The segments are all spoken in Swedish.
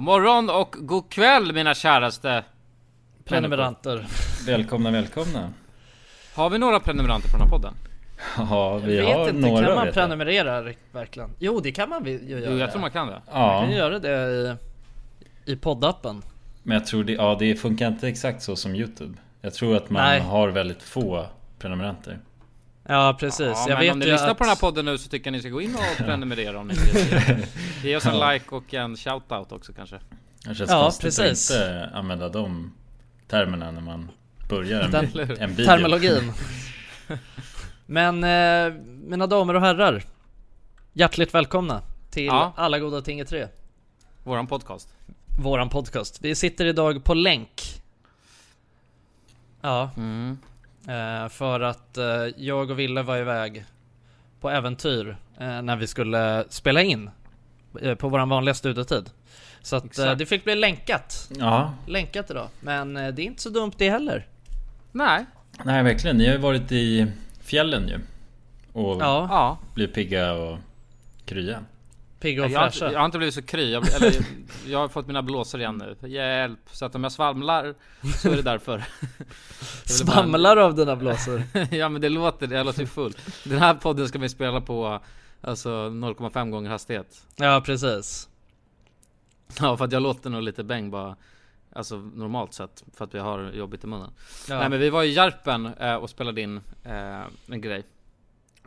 God morgon och god kväll mina käraste Prenumeranter. Välkomna, välkomna. Har vi några prenumeranter på den här podden? Ja, vi jag vet har inte, några kan man jag. prenumerera verkligen? Jo det kan man ju göra. Jo, jag tror man kan det. Man kan Ja, göra det i, i poddappen. men jag tror det, ja, det funkar inte exakt så som YouTube. Jag tror att man Nej. har väldigt få prenumeranter. Ja precis. Ja, jag men vet om ni ju lyssnar att... på den här podden nu så tycker jag ni ska gå in och prenumerera om ni vill. Ge oss en Ja. like och en shoutout också kanske. Det känns Ja, konstigt precis. att inte använda de termerna när man börjar en, Den- en video. Terminologin. Men eh, mina damer och herrar. Hjärtligt välkomna till Ja. Alla goda ting är tre. Våran podcast. Våran podcast. Vi sitter idag på länk. Ja, Mm. Eh, för att eh, jag och Ville var iväg på äventyr eh, när vi skulle spela in eh, på våran vanliga studiotid. Så att eh, Exakt. det fick bli länkat. Ja, Länkat idag. Men eh, det är inte så dumt det heller. Nej. nej verkligen. Ni har ju varit i fjällen ju. Och Ja. blivit pigga och krya. Pigga och Jag har, jag har inte blivit så kry. Jag, eller, jag har fått mina blåsor igen nu. Hjälp. Så att om jag svamlar så är det därför. vill bara- Svamlar av dina blåsor. ja men det låter, jag låter ju full. Den här podden ska vi spela på Alltså 0,5 gånger hastighet. Ja, precis. Ja för att jag låter nog lite bäng bara Alltså normalt sett för att vi har jobbigt i munnen Ja. Nej men vi var i Järpen eh, och spelade in eh, en grej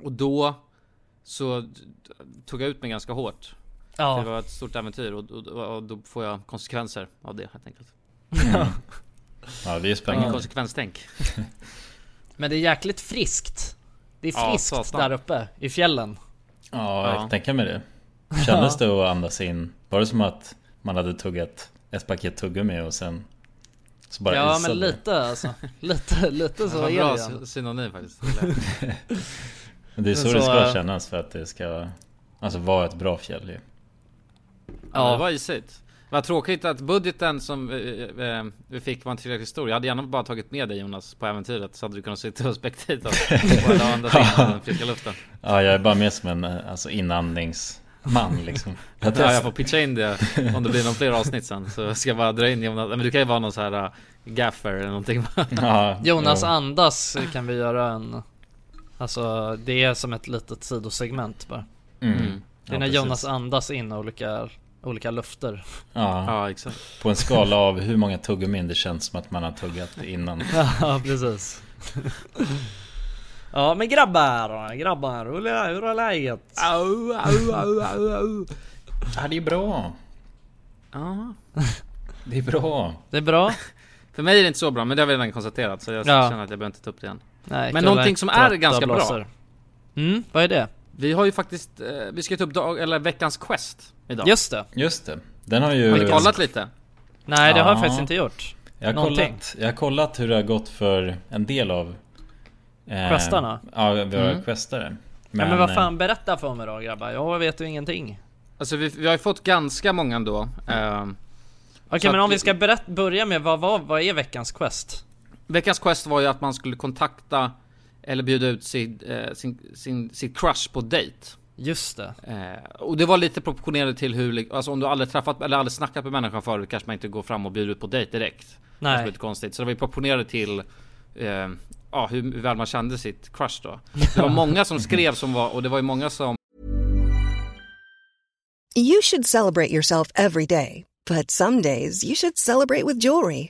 Och då Så tog jag ut mig ganska hårt Det ja. var ett stort äventyr och, och, och då får jag konsekvenser av det helt enkelt Mm. Ja, det är Ingen spännande. konsekvenstänk Men det är jäkligt friskt. Det är Ja, friskt satan. där uppe i fjällen. Ja, jag Ja. kan tänka mig det. Kändes det att andas in? Var det som att man hade tuggat ett paket tuggummi och sen så bara ja isade men det? lite alltså. Lite, lite Det så är bra det sy- synonym faktiskt det är så, Men det så, ska äh, kännas för att det ska Alltså vara ett bra fjäll ju. Ja, det var isigt. Vad tråkigt att budgeten som vi, eh, vi fick var inte tillräckligt stor. Jag hade gärna bara tagit med dig Jonas på äventyret så hade du kunnat sitta och alla andra sidan den friska luften. Ja, jag är bara med som en eh, alltså, inandningsman liksom. Jag Ja, jag får pitcha in det om det blir någon fler avsnitt sen. Så ska jag bara dra in Jonas. Men du kan ju vara någon så här uh, gaffer eller någonting. ja, Jonas jo. andas kan vi göra en... Alltså det är som ett litet sidosegment bara. Mm. Mm. Det är Ja, när precis. Jonas andas in olika, olika lufter. Ja, Ja, exakt. på en skala av hur många tuggummin det känns som att man har tuggat innan. Ja precis. Ja men grabbar, grabbar, hur är, hur är läget? Au, au, au, au, au. Ja, det är bra. Ja. Det är bra. Det är bra? För mig är det inte så bra, men det har vi redan konstaterat. Så jag Ja. känner att jag behöver inte ta upp det igen. Nej, Men någonting som är ganska bra. Mm, vad är det? Vi har ju faktiskt, eh, vi ska ta upp dag, eller veckans quest idag. Just det. Just det. Den har ju... Har ni kollat lite? Nej det har jag Ja. faktiskt inte gjort. Jag har, Någonting. kollat, jag har kollat hur det har gått för en del av eh, Questarna? Ja, våra Mm. questare Men, ja, men vad eh, fan, berätta för mig då grabbar. Jag vet ju ingenting. Alltså vi, vi har ju fått ganska många ändå. ehm, Okej Så men att- om vi ska berätt, börja med vad, vad, vad är veckans quest? Veckans quest var ju att man skulle kontakta eller bjuda ut sin, eh, sin, sin, sitt crush på dejt. Just det. Eh, och det var lite proportionerligt till hur, alltså om du aldrig träffat eller aldrig snackat med människan förut kanske man inte går fram och bjuder ut på dejt direkt. Det är Nej. lite konstigt. Så det var ju proportionerligt till eh, ja, hur, hur väl man kände sitt crush då. Det var många som skrev som var, och det var ju många som You should celebrate yourself every day, but some days you should celebrate with jewelry.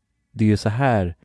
det är ju så här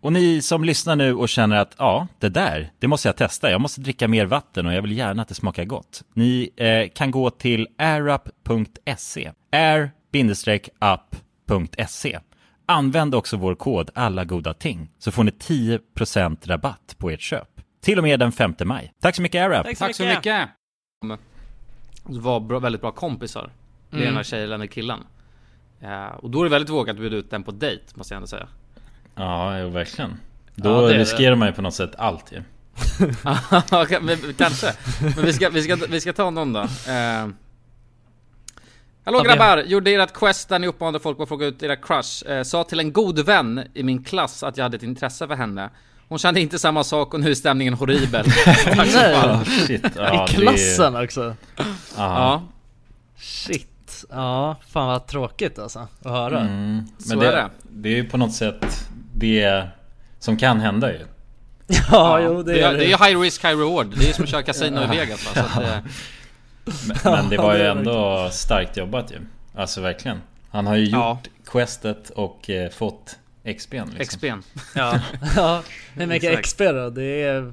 Och ni som lyssnar nu och känner att ja, det där, det måste jag testa. Jag måste dricka mer vatten och jag vill gärna att det smakar gott. Ni eh, kan gå till airup.se. air-up.se. Använd också vår kod alla goda ting så får ni 10% rabatt på ert köp. Till och med den 5 maj. Tack så mycket AirUp! Tack så mycket! De var bra, väldigt bra kompisar. Det är Mm. den här tjejen eller killen. Ja, och då är det väldigt vågat att bjuda ut den på dejt, måste jag ändå säga. Ja, jo, verkligen. Ja, Då det är det. riskerar man ju på något sätt allt ju. Kanske. Men vi ska, vi ska, vi ska ta någon då. Eh. Hallå Ja, grabbar! Gjorde ert quest där ni uppmanade folk att fråga ut era crush. Eh, sa till en god vän i min klass att jag hade ett intresse för henne. Hon kände inte samma sak och nu är stämningen horribel. Tack så Nej. Oh, shit. Ja, I det är- klassen också. Ja. Shit. Ja, fan vad tråkigt alltså att höra. Mm, Så men är det, det. det är ju på något sätt det som kan hända ju. Ja, jo det Det är är, det är ju high risk, high reward. Det är som att köra kasino i Vegas va? Så att, eh, Men, men det var ju det är ändå starkt jobbat ju. Alltså verkligen. Han har ju gjort Ja. questet och eh, fått XP'n liksom. XP'n. Ja, ja. Hur mycket. XP då? Det är,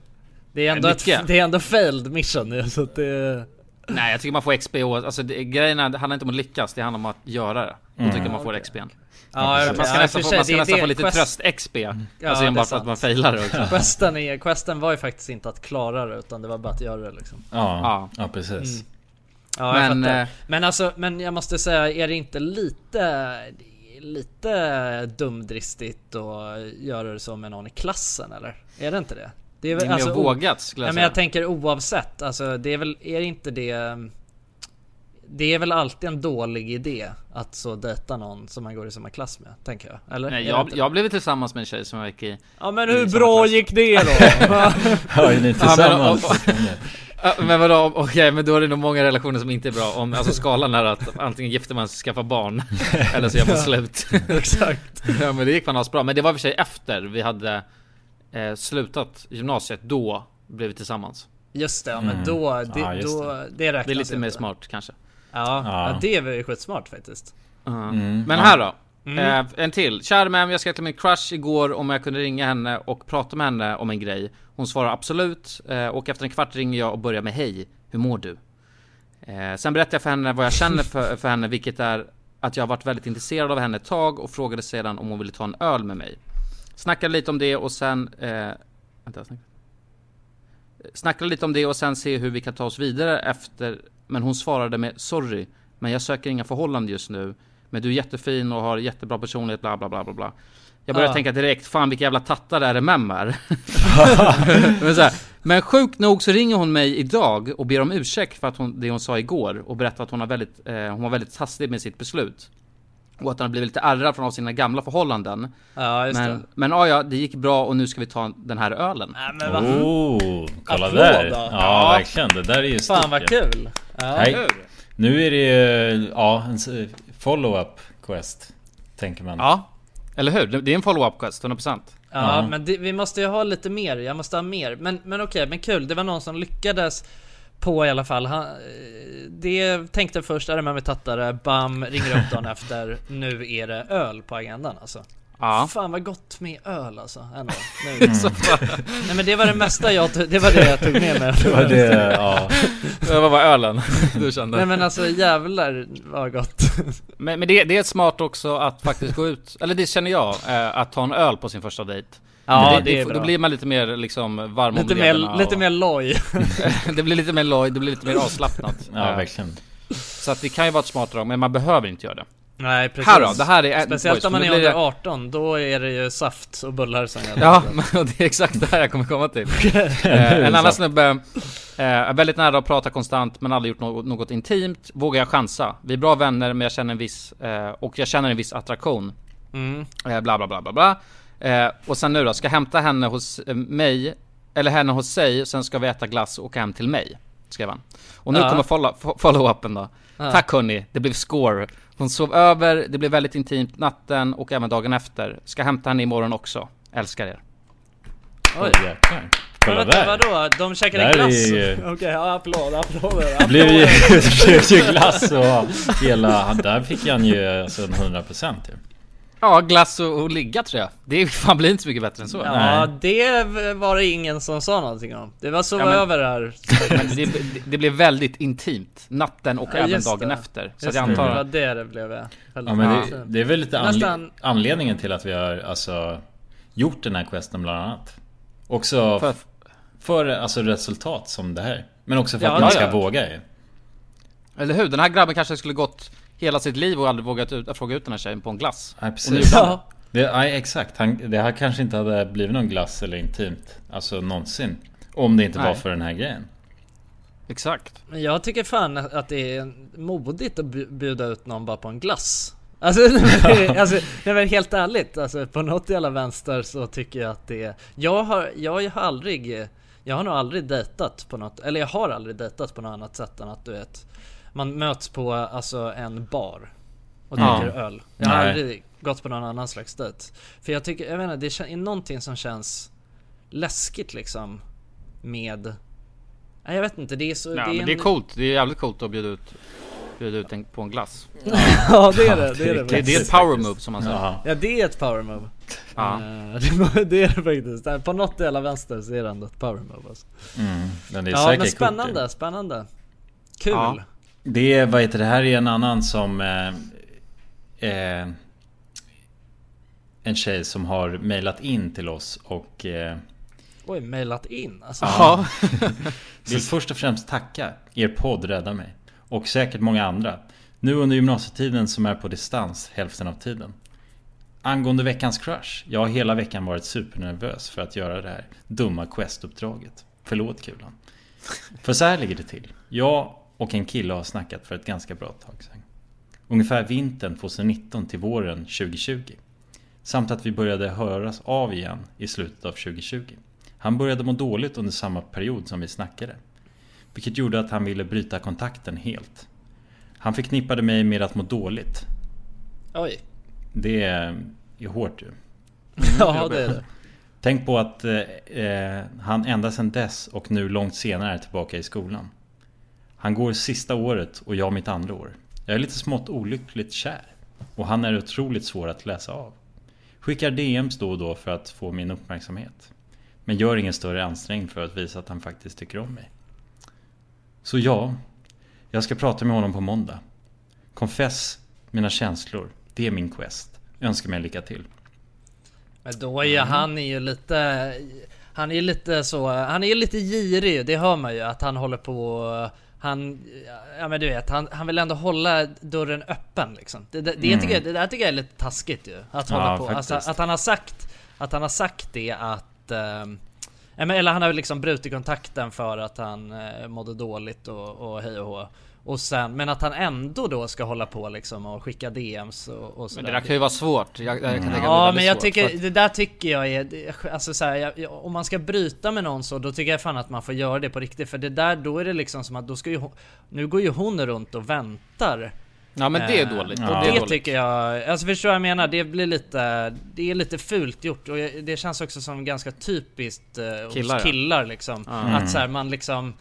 det är ändå, ett, det är ändå failed mission nu så att det... Nej jag tycker man får XP och, alltså det, grejen är, det handlar inte om att lyckas, det handlar om att göra det. Då Mm. tycker jag man får XP'n. Ja, man ska nästan få, man ska nästan få lite tröst-XP. Ja, alltså det är bara för att man failar det också. Questen, är, questen var ju faktiskt inte att klara det utan det var bara att göra det liksom. Ja, Ja. ja. precis. Mm. Ja, jag Men, fattar. eh, men alltså, men jag måste säga, är det inte lite, lite dumdristigt att göra det så med någon i klassen eller? Är det inte det? Det är Det är väl alltså, vågat skulle jag ja, men säga. jag tänker oavsett, alltså det är väl, är det inte det Det är väl alltid en dålig idé att så dejta någon som man går i samma klass med, tänker jag. Eller? Nej, jag, jag blev tillsammans med en tjej som jag gick i Ja men hur bra klass. gick det då? Ja, är ni tillsammans? Ja, men, och- men vadå, okej men då är det nog många relationer som inte är bra om, alltså skalan är att antingen gifter man sig, skaffar barn Eller så gör man Ja, slut Exakt Ja men det gick fan bra, men det var i och för sig efter vi hade eh, slutat gymnasiet, då blev vi tillsammans Just det, ja, men Mm. då, det, Ja, då, det. det räknas Det är lite inte. mer smart kanske Ja, Ja. ja. det är väl skitsmart faktiskt Ja. Mm. Men här då. Mm. Eh, en till. Kära ma'am, jag skrev till min crush igår om jag kunde ringa henne och prata med henne om en grej. Hon svarar absolut eh, och efter en kvart ringer jag och börjar med hej, hur mår du? Eh, sen berättar jag för henne vad jag känner för, för henne, vilket är att jag har varit väldigt intresserad av henne ett tag och frågade sedan om hon ville ta en öl med mig. Snackade lite om det och sen... Eh, vänta, snack. Snackade lite om det och sen se hur vi kan ta oss vidare efter Men hon svarade med Sorry Men jag söker inga förhållanden just nu Men du är jättefin och har jättebra personlighet bla bla bla bla bla Jag började Ja. tänka direkt Fan vilka jävla tattar Mem är men, så här, men sjukt nog så ringer hon mig idag och ber om ursäkt för att hon, det hon sa igår Och berättar att hon, har väldigt, eh, hon var väldigt hastig med sitt beslut och att han har blivit lite ärrad från sina gamla förhållanden Ja, just Men, det. men ja, ja, det gick bra och nu ska vi ta den här ölen Nej, men vad- Oh, kolla Applåd där! då. Ja, Ja. verkligen, det där är ju Fan stort vad ju. kul! Ja. Nej, nu är det ju, ja, en follow-up quest Tänker man Ja, eller hur? Det är en follow-up quest, 100% Ja, men det, vi måste ju ha lite mer, jag måste ha mer. Men, men okej, men kul. Det var någon som lyckades på i alla fall. Han, det tänkte först, är det med med tattare, bam, ringer upp dagen efter. Nu är det öl på agendan alltså. Ja. Fan vad gott med öl alltså. Ändå. Nu. Det fan. Nej men det var det mesta jag, tog- det var det jag tog med mig. Det var det, ja. Vad var ölen du kände? Nej men alltså jävlar vad gott. Men, men det, det är smart också att faktiskt gå ut, eller det känner jag, eh, att ta en öl på sin första dejt. Ja, Men det är Då blir man lite mer liksom varm om Lite lederna mer, lite och- mer loj. det blir lite mer loj, det blir lite mer avslappnat. Ja, verkligen Så att det kan ju vara ett smart drag, men man behöver inte göra det. Nej precis. Här då, det här är Speciellt om man är det- under 18, då är det ju saft och bullar som gäller. Ja, men det är exakt det här jag kommer komma till. eh, en annan snubbe eh, är väldigt nära att prata konstant men aldrig gjort något, något intimt. Vågar jag chansa? Vi är bra vänner men jag känner en viss, eh, och jag känner en viss attraktion. Mm. Eh, bla bla bla bla bla. Eh, och sen nu då, ska hämta henne hos eh, mig, eller henne hos sig, sen ska vi äta glass och åka hem till mig. Skrev han. Och nu Ja. kommer follow- fo- follow-upen då. Ja. Tack hörni, det blev score. Hon sov över, det blev väldigt intimt natten och även dagen efter. Ska hämta henne imorgon också. Älskar er. Oj. jäklar. Men Kolla vänta, där vadå? De käkade Där är glass? ju- Okej, ja, applåd, applåder, Det blev ju, applåder. det blev ju glass och hela, där fick han ju alltså en 100% ju Ja, glass och, och ligga tror jag. Det fan blir inte så mycket bättre än så. Ja, det var det ingen som sa någonting om. Det var så Ja, över här. Men det, det, det blev väldigt intimt. Natten och Ja, även dagen det. efter. Så jag antar det var att... det det blev. ja. Ja men det, det är väl lite anle- Nästan- anledningen till att vi har alltså gjort den här questen bland annat Också För- för, för alltså resultat som det här Men också för Ja, att man ska ja. våga ju Eller hur? Den här grabben kanske skulle gått hela sitt liv och aldrig vågat ut, att fråga ut den här tjejen på en glass. Nej precis han det. nej, exakt, han, det här kanske inte hade blivit någon glass eller intimt Alltså någonsin Om det inte var Nej. för den här grejen Exakt. Men jag tycker fan att det är modigt att bjuda ut någon bara på en glass. Alltså, nej, alltså nej, men helt ärligt, alltså på något jävla vänster så tycker jag att det är... Jag har, jag har aldrig, jag har nog aldrig dejtat på något, eller jag har aldrig dejtat på något annat sätt än att du vet Man möts på alltså en bar och Ja. dricker öl. Jag har Nej. aldrig gått på någon annan slags dejt. För jag tycker, jag vet inte, det är någonting som känns läskigt liksom med Nej, jag vet inte, det är så... Ja, det är men en... det är coolt. Det är jävligt coolt att bjuda ut, bjuda ut en, på en glass. ja det är det, det är det. Det, det är ett power move som man säger. Jaha. Ja det är ett power move. Ja. Eh, det, det är det faktiskt. På något jävla vänster så är det ändå ett power move alltså. mm, men det är Ja säkert men coolt spännande, spännande. Kul. Ja. Det är, vad heter det, här är en annan som eh, eh, En tjej som har mejlat in till oss och eh, Oj, mejlat in alltså. Ja. Vill först och främst tacka Er podd räddar mig Och säkert många andra Nu under gymnasietiden som är på distans hälften av tiden Angående veckans crush. Jag har hela veckan varit supernervös för att göra det här dumma quest-uppdraget. Förlåt Kulan. För så här ligger det till. Jag och en kille har snackat för ett ganska bra tag sedan. Ungefär vintern 2019 till våren 2020. Samt att vi började höras av igen i slutet av 2020. Han började må dåligt under samma period som vi snackade. Vilket gjorde att han ville bryta kontakten helt. Han förknippade mig med att må dåligt. Oj. Det är, är hårt ju. Ja det är det. Tänk på att eh, eh, han ända sedan dess och nu långt senare är tillbaka i skolan. Han går sista året och jag mitt andra år. Jag är lite smått olyckligt kär. Och han är otroligt svår att läsa av. Skickar DMs då och då för att få min uppmärksamhet. Men gör ingen större ansträngning för att visa att han faktiskt tycker om mig. Så ja, jag ska prata med honom på måndag. Confess mina känslor. Det är min quest. Önskar mig lycka till. Men då är ju han är ju lite Han är lite så Han är lite girig det hör man ju att han håller på Han Ja men du vet han, han vill ändå hålla dörren öppen liksom Det, det, det, Mm. tycker, jag, det där tycker jag är lite taskigt ju Att Ja, hålla på alltså. Att han har sagt Att han har sagt det att ja, men, Eller han har liksom brutit kontakten för att han eh, mådde dåligt och, och hej och hå och sen, men att han ändå då ska hålla på liksom och skicka DMs och, och Men sådär. det där kan ju vara svårt. Jag, jag kan tänka mig Ja men jag tycker, att- det där tycker jag är, alltså så här, jag, om man ska bryta med någon så då tycker jag fan att man får göra det på riktigt för det där då är det liksom som att då ska ju hon, nu går ju hon runt och väntar Ja men det är Eh, dåligt. Och Det är det dåligt. tycker jag, alltså förstår vad jag menar? Det blir lite, det är lite fult gjort och det känns också som ganska typiskt eh, Killar, killar, ja. hos killar liksom. Ja. Att så här, man liksom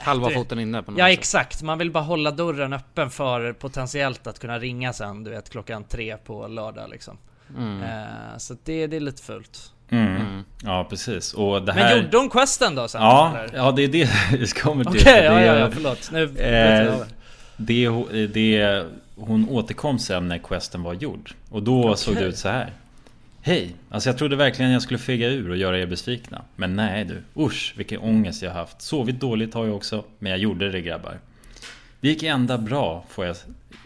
Halva du foten inne på något Ja sätt. exakt, man vill bara hålla dörren öppen för potentiellt att kunna ringa sen du vet klockan tre på lördag liksom. Mm. Eh, så det, det är lite fult. Mm. Ja precis. Och det här... Men gjorde hon questen då sen? Ja, eller? ja det är det vi kommer till. Okej, ja, Det är- ja, ja, förlåt. Nu eh, det, det, hon återkom sen när questen var gjord. Och då Okej. såg det ut så här. Hej! Alltså jag trodde verkligen jag skulle fega ur och göra er besvikna. Men nej du. Usch, vilken ångest jag haft. Sovit dåligt har jag också. Men jag gjorde det grabbar. Det gick ända bra, får jag,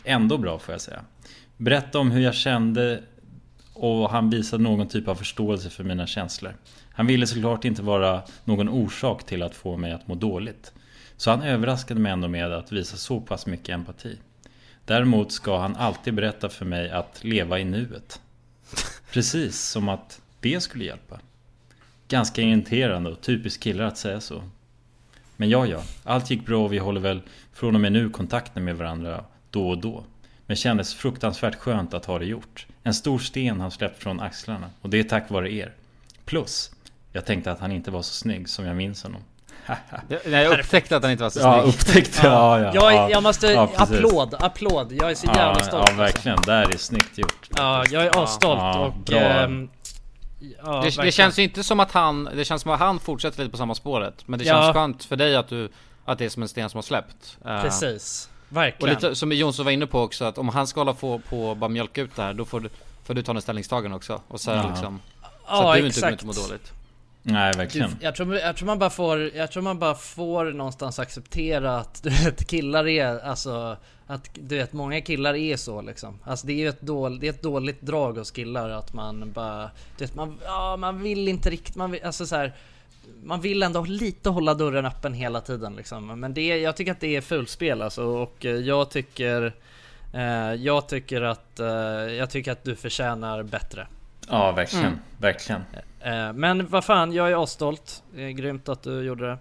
ändå bra får jag säga. Berätta om hur jag kände och han visade någon typ av förståelse för mina känslor. Han ville såklart inte vara någon orsak till att få mig att må dåligt. Så han överraskade mig ändå med att visa så pass mycket empati. Däremot ska han alltid berätta för mig att leva i nuet. Precis som att det skulle hjälpa. Ganska irriterande och typiskt killar att säga så. Men ja, ja. Allt gick bra och vi håller väl från och med nu kontakten med varandra då och då. Men kändes fruktansvärt skönt att ha det gjort. En stor sten har släppt från axlarna och det är tack vare er. Plus, jag tänkte att han inte var så snygg som jag minns honom. Jag, jag upptäckte att han inte var så Ja, snygg. upptäckte, ja, ja. Jag, ja. jag måste, Ja, precis. applåd, applåd. Jag är så jävla Ja, stolt. ja alltså. verkligen. Där är snyggt gjort. Ja, jag är asstolt Ja, och... bra. ehm, ja, det, det känns ju inte som att han, det känns som att han fortsätter lite på samma spåret. Men det Ja. känns skönt för dig att du, att det är som en sten som har släppt. Eh, Precis. Och Verkligen. lite som Jonsson var inne på också, att om han ska hålla på, på och bara mjölka ut det här, då får du, får du ta en ställningstagande också. Och säga Ja. liksom, så Ja, att du inte exakt. kommer inte må dåligt. Nej, Du, verkligen. jag, tror, jag tror man bara får, jag tror man bara får någonstans acceptera att du vet, killar är, alltså att du vet, många killar är så liksom. Alltså det är ju ett, dål, det är ett dåligt drag hos killar att man bara, du vet, man, ja, man vill inte riktigt, man vill, alltså så här, man vill ändå lite hålla dörren öppen hela tiden liksom. Men det, jag tycker att det är fulspel alltså och eh, jag tycker eh, Jag tycker att, eh, jag tycker att du förtjänar bättre. Ja, verkligen. Mm. Verkligen. Eh, Men vad fan, jag är asstolt. Det är grymt att du gjorde det.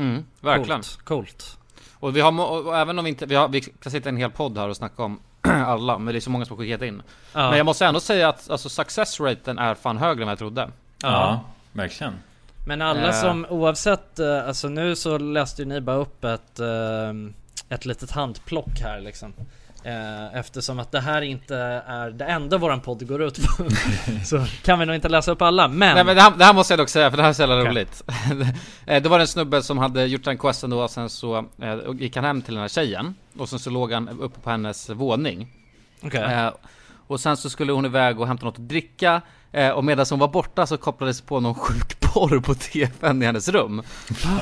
Mm, verkligen. Coolt. Coolt. Och vi har, och även om vi inte, vi, har, vi kan sitta en hel podd här och snacka om alla, men det är så många som har skickat in. Ja. Men jag måste ändå säga att alltså, success raten är fan högre än vad jag trodde. Ja, verkligen. Men alla Eh. som oavsett, eh, alltså nu så läste ju ni bara upp ett, ett litet handplock här liksom. Eh, Eftersom att det här inte är det enda våran podd går ut på Så kan vi nog inte läsa upp alla men, Nej men det här, det här måste jag dock säga för det här är så jävla Okej. roligt. Eh, det var en snubbe som hade gjort den questen då, och sen så eh, gick han hem till den här tjejen. Och sen så låg han uppe på hennes våning. Okej. Eh, och sen så skulle hon iväg och hämta något att dricka. Eh, och medan hon var borta så kopplades på någon sjuk porr på tvn i hennes rum.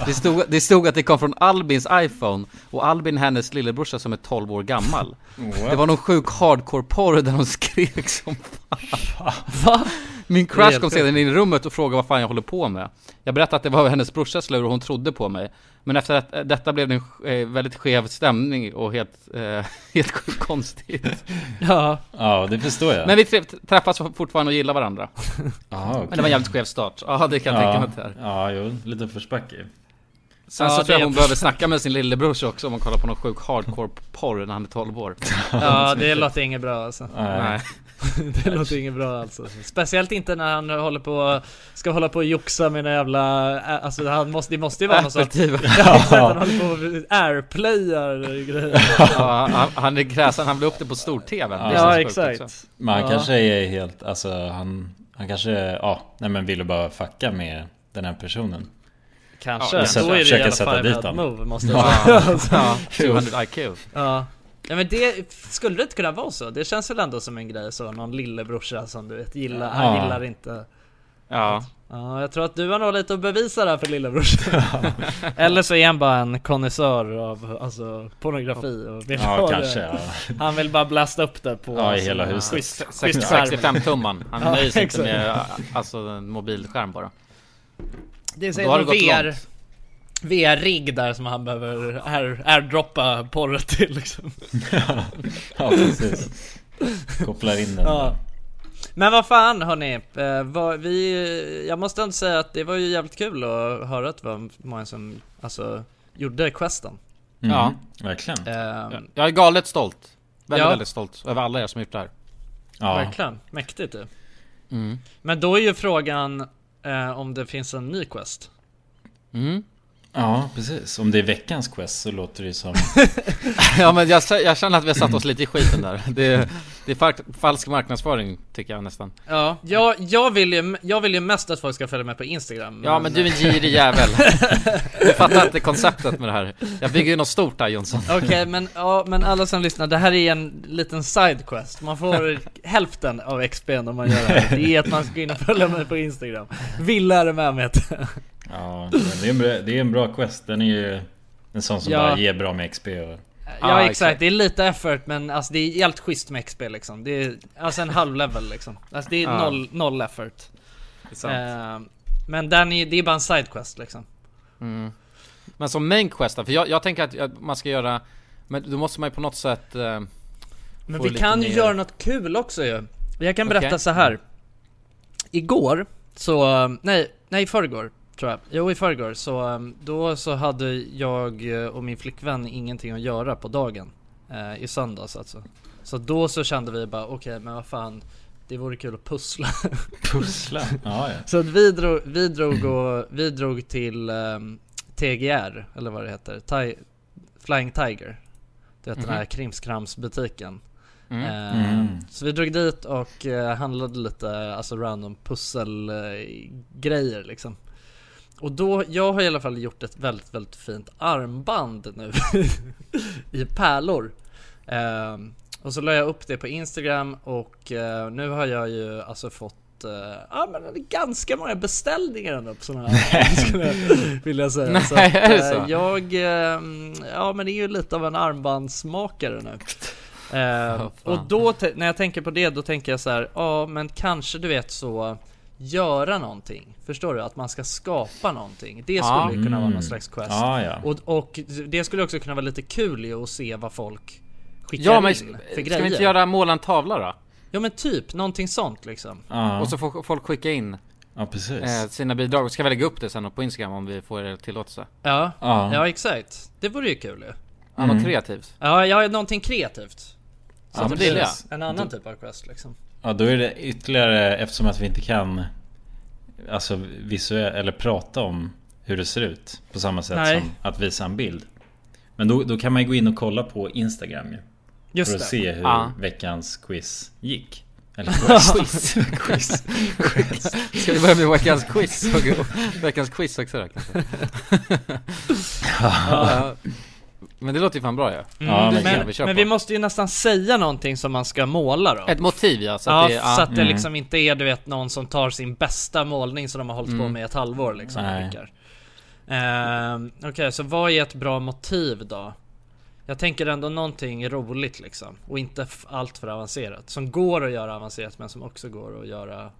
Det stod, det stod att det kom från Albins iPhone och Albin hennes lillebrorsa som är 12 år gammal. Det var någon sjuk hardcore-porr där hon skrek som fan. Va? Min crush kom sedan in i rummet och frågade vad fan jag håller på med. Jag berättade att det var hennes brorsas lur och hon trodde på mig. Men efter att, detta blev det en eh, väldigt skev stämning och helt, eh, helt konstigt. Ja. Ja, det förstår jag. Men vi trä- träffas fortfarande och gillar varandra. Aha, okej. Men det var en jävligt skev start. Ja, det kan jag tänka mig att det är. Ja, jo, lite försbacke. Sen Ja, så tror jag är- hon behöver snacka med sin lillebror också om man kollar på någon sjuk hardcore-porr när han är 12 år. Ja, det låter inget bra alltså. Nej. det låter inget bra alltså. Speciellt inte när han håller på, ska hålla på och joxa med några jävla, alltså han måste, det måste ju vara någon sorts... Ja, exakt, han håller på och airplayar grejer. Ja, han, han är kräsen, han blir upp det på stor-tv. Det Ja, sjukt exakt. Men han Ja. kanske är helt, alltså han, han kanske, ja, nej men ville bara fucka med den här personen. Kanske, Ja, då är det dit head honom. move måste jag Ja, säga. ja, 200 IQ. Ja. Ja men det, skulle det inte kunna vara så? Det känns väl ändå som en grej så, någon lillebrorsa som du vet gillar, han Ja. gillar inte Ja. Ja, jag tror att du har nog lite att bevisa där för lillebrorsan Eller så är han bara en konnässör av alltså, pornografi och vill Ja, ha kanske, det. ja. Han vill bara blasta upp det på Ja, i sina hela huset. schysst- Sex- schysst skärm. 65 tumman. Han Ja, nöjer sig inte med alltså, en mobilskärm bara. Det är så då har det gått VR, långt. VR-rigg där som han behöver air, airdroppa porret till liksom Ja, precis. Kopplar in den. Ja. Men vad fan hörni, eh, vad, vi, jag måste ändå säga att det var ju jävligt kul att höra att det var många som alltså, gjorde questen Mm, Ja. Verkligen. eh, Jag är galet stolt. Väldigt, Ja. väldigt stolt över alla er som gjort det här. Ja. Verkligen, mäktigt du Mm. Men då är ju frågan eh, om det finns en ny quest Mm. Ja, precis. Om det är veckans quest så låter det som... Ja men jag, jag känner att vi har satt oss lite i skiten där. Det, det är fa- falsk marknadsföring tycker jag nästan. Ja, jag, jag, vill ju, jag vill ju mest att folk ska följa med på Instagram Ja men du är en girig jävel. Du fattar inte konceptet med det här. Jag bygger ju något stort där Jonsson. Okej men, ja, men alla som lyssnar, det här är en liten sidequest Man får hälften av XP'n om man gör det här Det är att man ska in och följa mig på Instagram Villa är det med mig Ja, det är, en bra, det är en bra quest. Den är ju en sån som Ja. bara ger bra med XP och... Ja, Ja, exakt. exakt. det är lite effort men alltså det är helt schysst med XP liksom Det är alltså en halv level liksom Alltså det är Ja. noll, noll effort Det är sant. eh, Men den är, det är bara en sidequest liksom Mm. Men som main quest för jag, jag tänker att man ska göra Men då måste man ju på något sätt eh, Men vi kan ju göra något kul också ju Jag kan berätta Okej. så här. Igår, så, nej, nej förrgår tror jag Jo i förrgår, så um, då så hade jag eh, och min flickvän ingenting att göra på dagen eh, I söndags alltså Så då så kände vi bara okej men vad fan Det vore kul att pussla Pussla? Ja, ja. Så att vi drog, vi drog, och, vi drog till ehm, TGR, eller vad det heter, Ti- Flying Tiger Du vet den här krimskramsbutiken Mm. Eh, Mm. Så vi drog dit och eh, handlade lite alltså random pusselgrejer liksom Och då, jag har i alla fall gjort ett väldigt, väldigt fint armband nu I pärlor Eh, Och så la jag upp det på Instagram och eh, nu har jag ju alltså fått eh, Ja men ganska många beställningar ändå på sådana här skulle jag vilja säga Nej, så att, är det eh, så? Jag, eh, ja men det är ju lite av en armbandsmakare nu fan. och då, när jag tänker på det, då tänker jag så här, ja men kanske du vet så Göra någonting, förstår du? Att man ska skapa någonting Det skulle ju kunna vara Mm. någon slags quest Ja, ja. och, och det skulle också kunna vara lite kul ju att se vad folk skickar Ja men in ska för vi grejer inte göra måla en tavla då? Ja men typ, någonting sånt liksom Ja, Och så får folk skicka in ja precis. eh, sina bidrag, och ska vi lägga upp det sen på Instagram om vi får er tillåtelse? Ja, Ja. ja exakt Det vore ju kul ju Ja, något Mm. kreativt? Ja, ja någonting kreativt Ja, men det jag. En annan typ av quest liksom Ja, då är det ytterligare eftersom att vi inte kan Alltså visuellt eller prata om hur det ser ut på samma sätt Nej. som att visa en bild. Men då, då kan man ju gå in och kolla på Instagram ju. Just för att det se hur Ja. veckans quiz gick. Eller quest. quiz. Ska vi börja med veckans quiz? Och- Veckans quiz också då kanske? Ja. Men det låter ju fan bra ju. Ja, Mm, men- men, vi kör men vi måste ju nästan säga någonting som man ska måla då. Ett motiv ja, så ja, att det, så att det Mm. liksom inte är du vet någon som tar sin bästa målning som de har hållit på Mm. med i ett halvår liksom. Nej. Ehm, Okej, så vad är ett bra motiv då? Jag tänker ändå någonting roligt liksom. Och inte allt för avancerat. Som går att göra avancerat men som också går att göra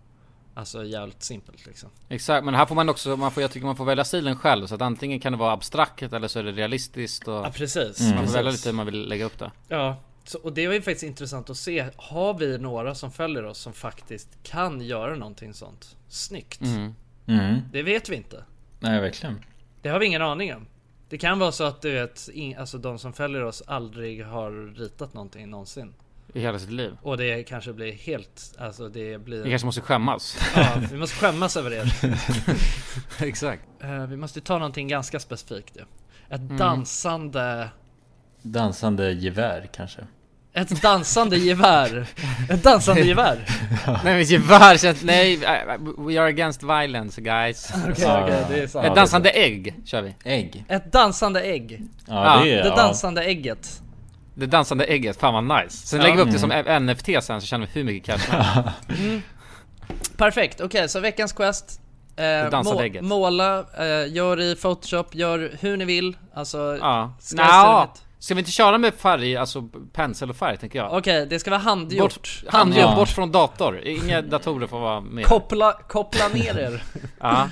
Alltså jävligt simpelt liksom. Exakt, men här får man också, man får, jag tycker man får välja stilen själv. Så att antingen kan det vara abstrakt eller så är det realistiskt och Ja precis. man får precis. välja lite hur man vill lägga upp det. Ja, så, och det var ju faktiskt intressant att se. Har vi några som följer oss som faktiskt kan göra någonting sånt snyggt? Mm. Mm. Det vet vi inte. Nej, verkligen. Det har vi ingen aning om. Det kan vara så att du vet, in, alltså de som följer oss aldrig har ritat någonting någonsin. I hela sitt liv. Och det kanske blir helt, alltså det blir... Vi kanske måste skämmas. Ja, vi måste skämmas över er. Exakt. Eh, vi måste ta någonting ganska specifikt ju. Ett Mm. dansande... Dansande gevär kanske. Ett dansande gevär. Ett dansande gevär. nej men gevär känns, nej, we are against violence guys. Okej, Ja. okej, det är sant. Ett dansande ägg kör vi. Ägg. Ett dansande ägg. Ja, det är... Det ja. dansande ägget. Det dansande ägget, fan vad nice. Sen Ja. lägger vi upp det som NFT sen så tjänar vi hur mycket cash som helst. Perfekt, okej så veckans quest eh, ägget. Måla, eh, gör i photoshop, gör hur ni vill Alltså Ja. limit. ska vi inte köra med färg, alltså pensel och färg tänker jag? Okej, det ska vara handgjort Bort, handgjort, Ja. bort från dator. Inga datorer får vara med. Koppla, koppla ner er Ja.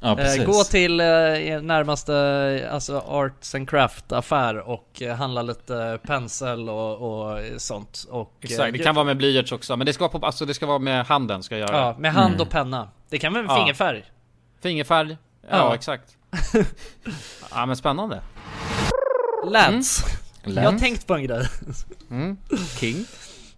Ja, eh, Gå till eh, er närmaste alltså arts and craft affär och eh, handla lite pensel och, och sånt och Exakt, det kan vara med blyerts också, men det ska vara på, alltså det ska vara med handen ska jag göra. Ja, med hand och penna Det kan vara med Ja. fingerfärg Fingerfärg, ja, Ja. exakt. ja men spännande. Lads Mm. Jag har tänkt på en grej King.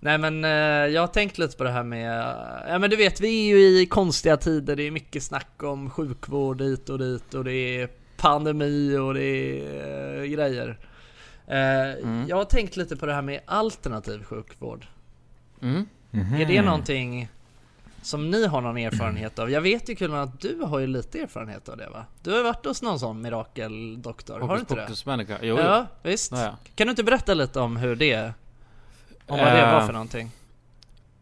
Nej men eh, jag har tänkt lite på det här med, ja men du vet vi är ju i konstiga tider, det är mycket snack om sjukvård hit och dit och det är pandemi och det är eh, grejer. Eh, Jag har tänkt lite på det här med alternativ sjukvård. Mm. Är det någonting som ni har någon erfarenhet av? Jag vet ju Kulan att du har ju lite erfarenhet av det va? Du har ju varit hos någon sån mirakeldoktor, har du inte det? Människa. Jo, Ja, visst. Ja, ja. Kan du inte berätta lite om hur det, om vad det Eh, var för någonting?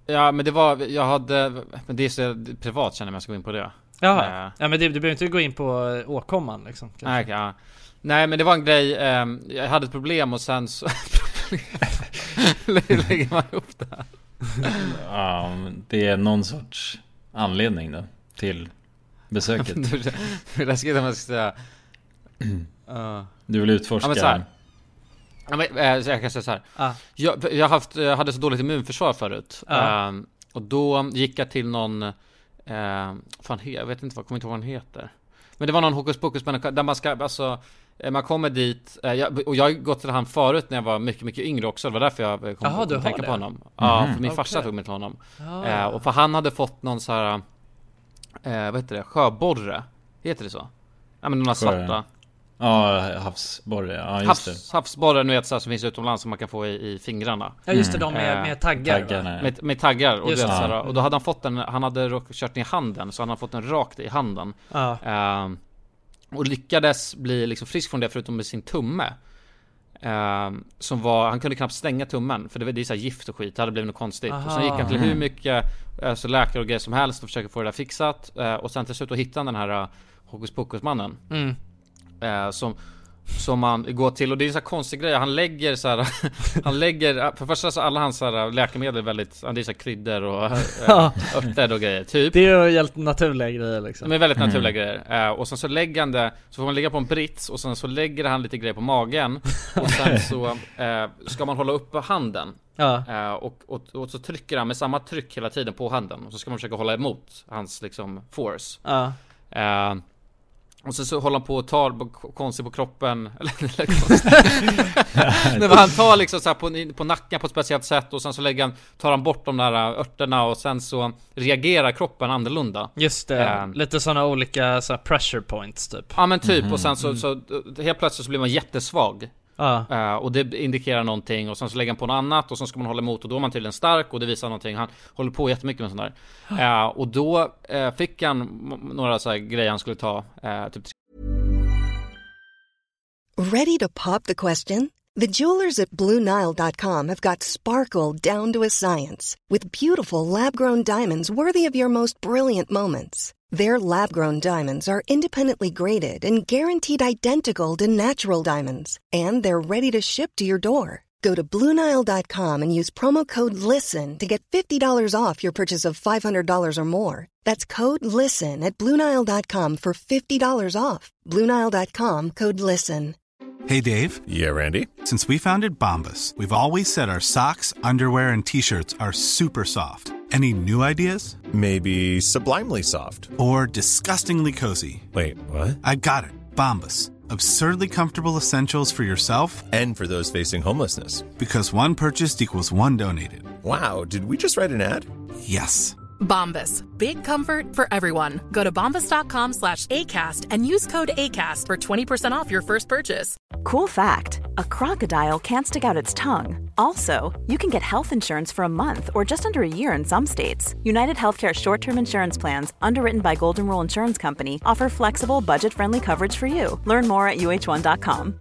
Ja men det var, jag hade, men det är så privat känner jag om jag ska gå in på det. Jaha, Eh, ja men det, du behöver inte gå in på eh, åkomman liksom. Nej, okej, ja. Nej men det var en grej, ehm, jag hade ett problem och sen så lägger man upp det här. Ja, det är någon sorts anledning då till besöket. Det är läskigt om jag ska säga uh. Du vill utforska? Ja, men så här. Ja, men, så jag kan säga så här. Ah. Jag, jag, haft, jag hade så dåligt immunförsvar förut. Ja. Ehm, och då gick jag till någon, eh, fan, jag vet inte vad, kommer inte ihåg vad han heter. Men det var någon hokus pokus människa där man ska, alltså eh, man kommer dit, eh, jag, och jag har gått till han förut när jag var mycket, mycket yngre också. Det var därför jag kom, du att tänka det? på honom. Ja, Mhm. för min farsa Okej. tog mig till honom. Ja. Eh, och för han hade fått någon så här, eh, vad heter det, sjöborre? Heter det så? Ja men de här svarta. Ja, havsborre. Ja, just det. Havs, havsborrar nu vet så här, som finns utomlands som man kan få i, i fingrarna. Ja just det, de med, Eh, med taggar? Taggarna. Med, med taggar och, Just vet, det. så här, och då hade han fått den, han hade kört ner handen så han hade fått den rakt i handen. Ja. Ehm, och lyckades bli liksom frisk från det förutom med sin tumme. Ehm, som var, han kunde knappt stänga tummen för det, var- det är så här gift och skit, det hade blivit något konstigt. Och sen gick han till hur mycket alltså, läkare och grejer som helst och försöker få det där fixat. Eh, och sen till slut då hittade han den här uh, hokus pokus mannen. Mm. Eh, som, som man går till och det är en sån här konstig grej, han lägger så här, Han lägger, för första så alla hans så här, läkemedel är väldigt, det är så här kryddor och Ja. äh, örter och grejer, typ Det är ju helt naturliga grejer liksom. Är väldigt naturliga grejer. Eh, och sen så lägger han det, så får man ligga på en brits och sen så lägger han lite grejer på magen. Och sen så eh, ska man hålla uppe handen. Ja. Eh, och, och, och så trycker han med samma tryck hela tiden på handen. Och så ska man försöka hålla emot hans liksom force. Ja. Eh, och så, så håller han på och tar på- konstigt på kroppen. Eller eller konstigt. Nej, men Han tar liksom så här på, på nacken på ett speciellt sätt Och sen så lägger han, tar han bort de där örterna Och sen så reagerar kroppen annorlunda. Just det, Eh. lite sådana olika så här, pressure points typ. Ja men typ. Och sen så, så helt plötsligt så blir man jättesvag Ja. Eh, Och det indikerar någonting och sen så lägger han på något annat och sen ska man hålla emot och då är man tydligen stark och det visar någonting Han håller på jättemycket med sånt där Eh, Och då eh, fick han några så här grejer han skulle ta Typ Ready to pop the question? The jewelers at BlueNile.com have got sparkle down to a science with beautiful lab grown diamonds worthy of your most brilliant moments. Their lab grown diamonds are independently graded and guaranteed identical to natural diamonds, and they're ready to ship to your door. Go to BlueNile.com and use promo code LISTEN to get $50 off your purchase of $500 or more. That's code LISTEN at BlueNile.com for $50 off. BlueNile.com code LISTEN. Hey Dave. Yeah, Randy. Since we founded Bombus, we've always said our socks, underwear, and t shirts are super soft. Any new ideas? Maybe sublimely soft. Or disgustingly cozy. Wait, what? I got it. Bombus. Absurdly comfortable essentials for yourself and for those facing homelessness. Because one purchased equals one donated. Wow, did we just write an ad? Yes. Bombas. Big comfort for everyone. Go to bombas.com slash ACAST and use code ACAST for 20% off your first purchase. Cool fact a crocodile can't stick out its tongue. Also, you can get health insurance for a month or just under a year in some states. United Healthcare short term insurance plans, underwritten by Golden Rule Insurance Company, offer flexible, budget friendly coverage for you. Learn more at uh1.com.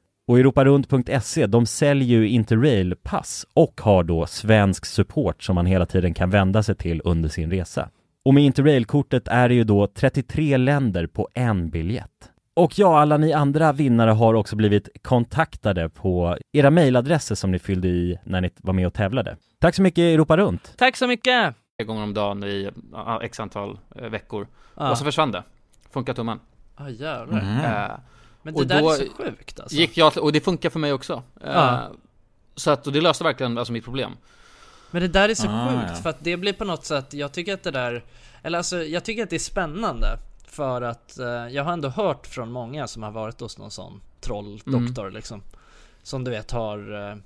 Och europarunt.se, de säljer ju Interrail-pass och har då svensk support som man hela tiden kan vända sig till under sin resa. Och med Interrail-kortet är det ju då 33 länder på en biljett. Och ja, alla ni andra vinnare har också blivit kontaktade på era mejladresser som ni fyllde i när ni var med och tävlade. Tack så mycket Europa Runt! Tack så mycket! Tre gånger om dagen i x antal eh, veckor. Ja. Och så försvann det. Funkar tummen. Ja jävlar. Eh, Men det och där då är så sjukt alltså. Gick jag, och det funkar för mig också. Eh, Ja. Så att, och det löste verkligen alltså mitt problem. Men det där är så Ah, sjukt ja. för att det blir på något sätt, jag tycker att det där, eller alltså jag tycker att det är spännande för att eh, jag har ändå hört från många som har varit hos någon sån trolldoktor Mm. liksom. Som du vet har, eh,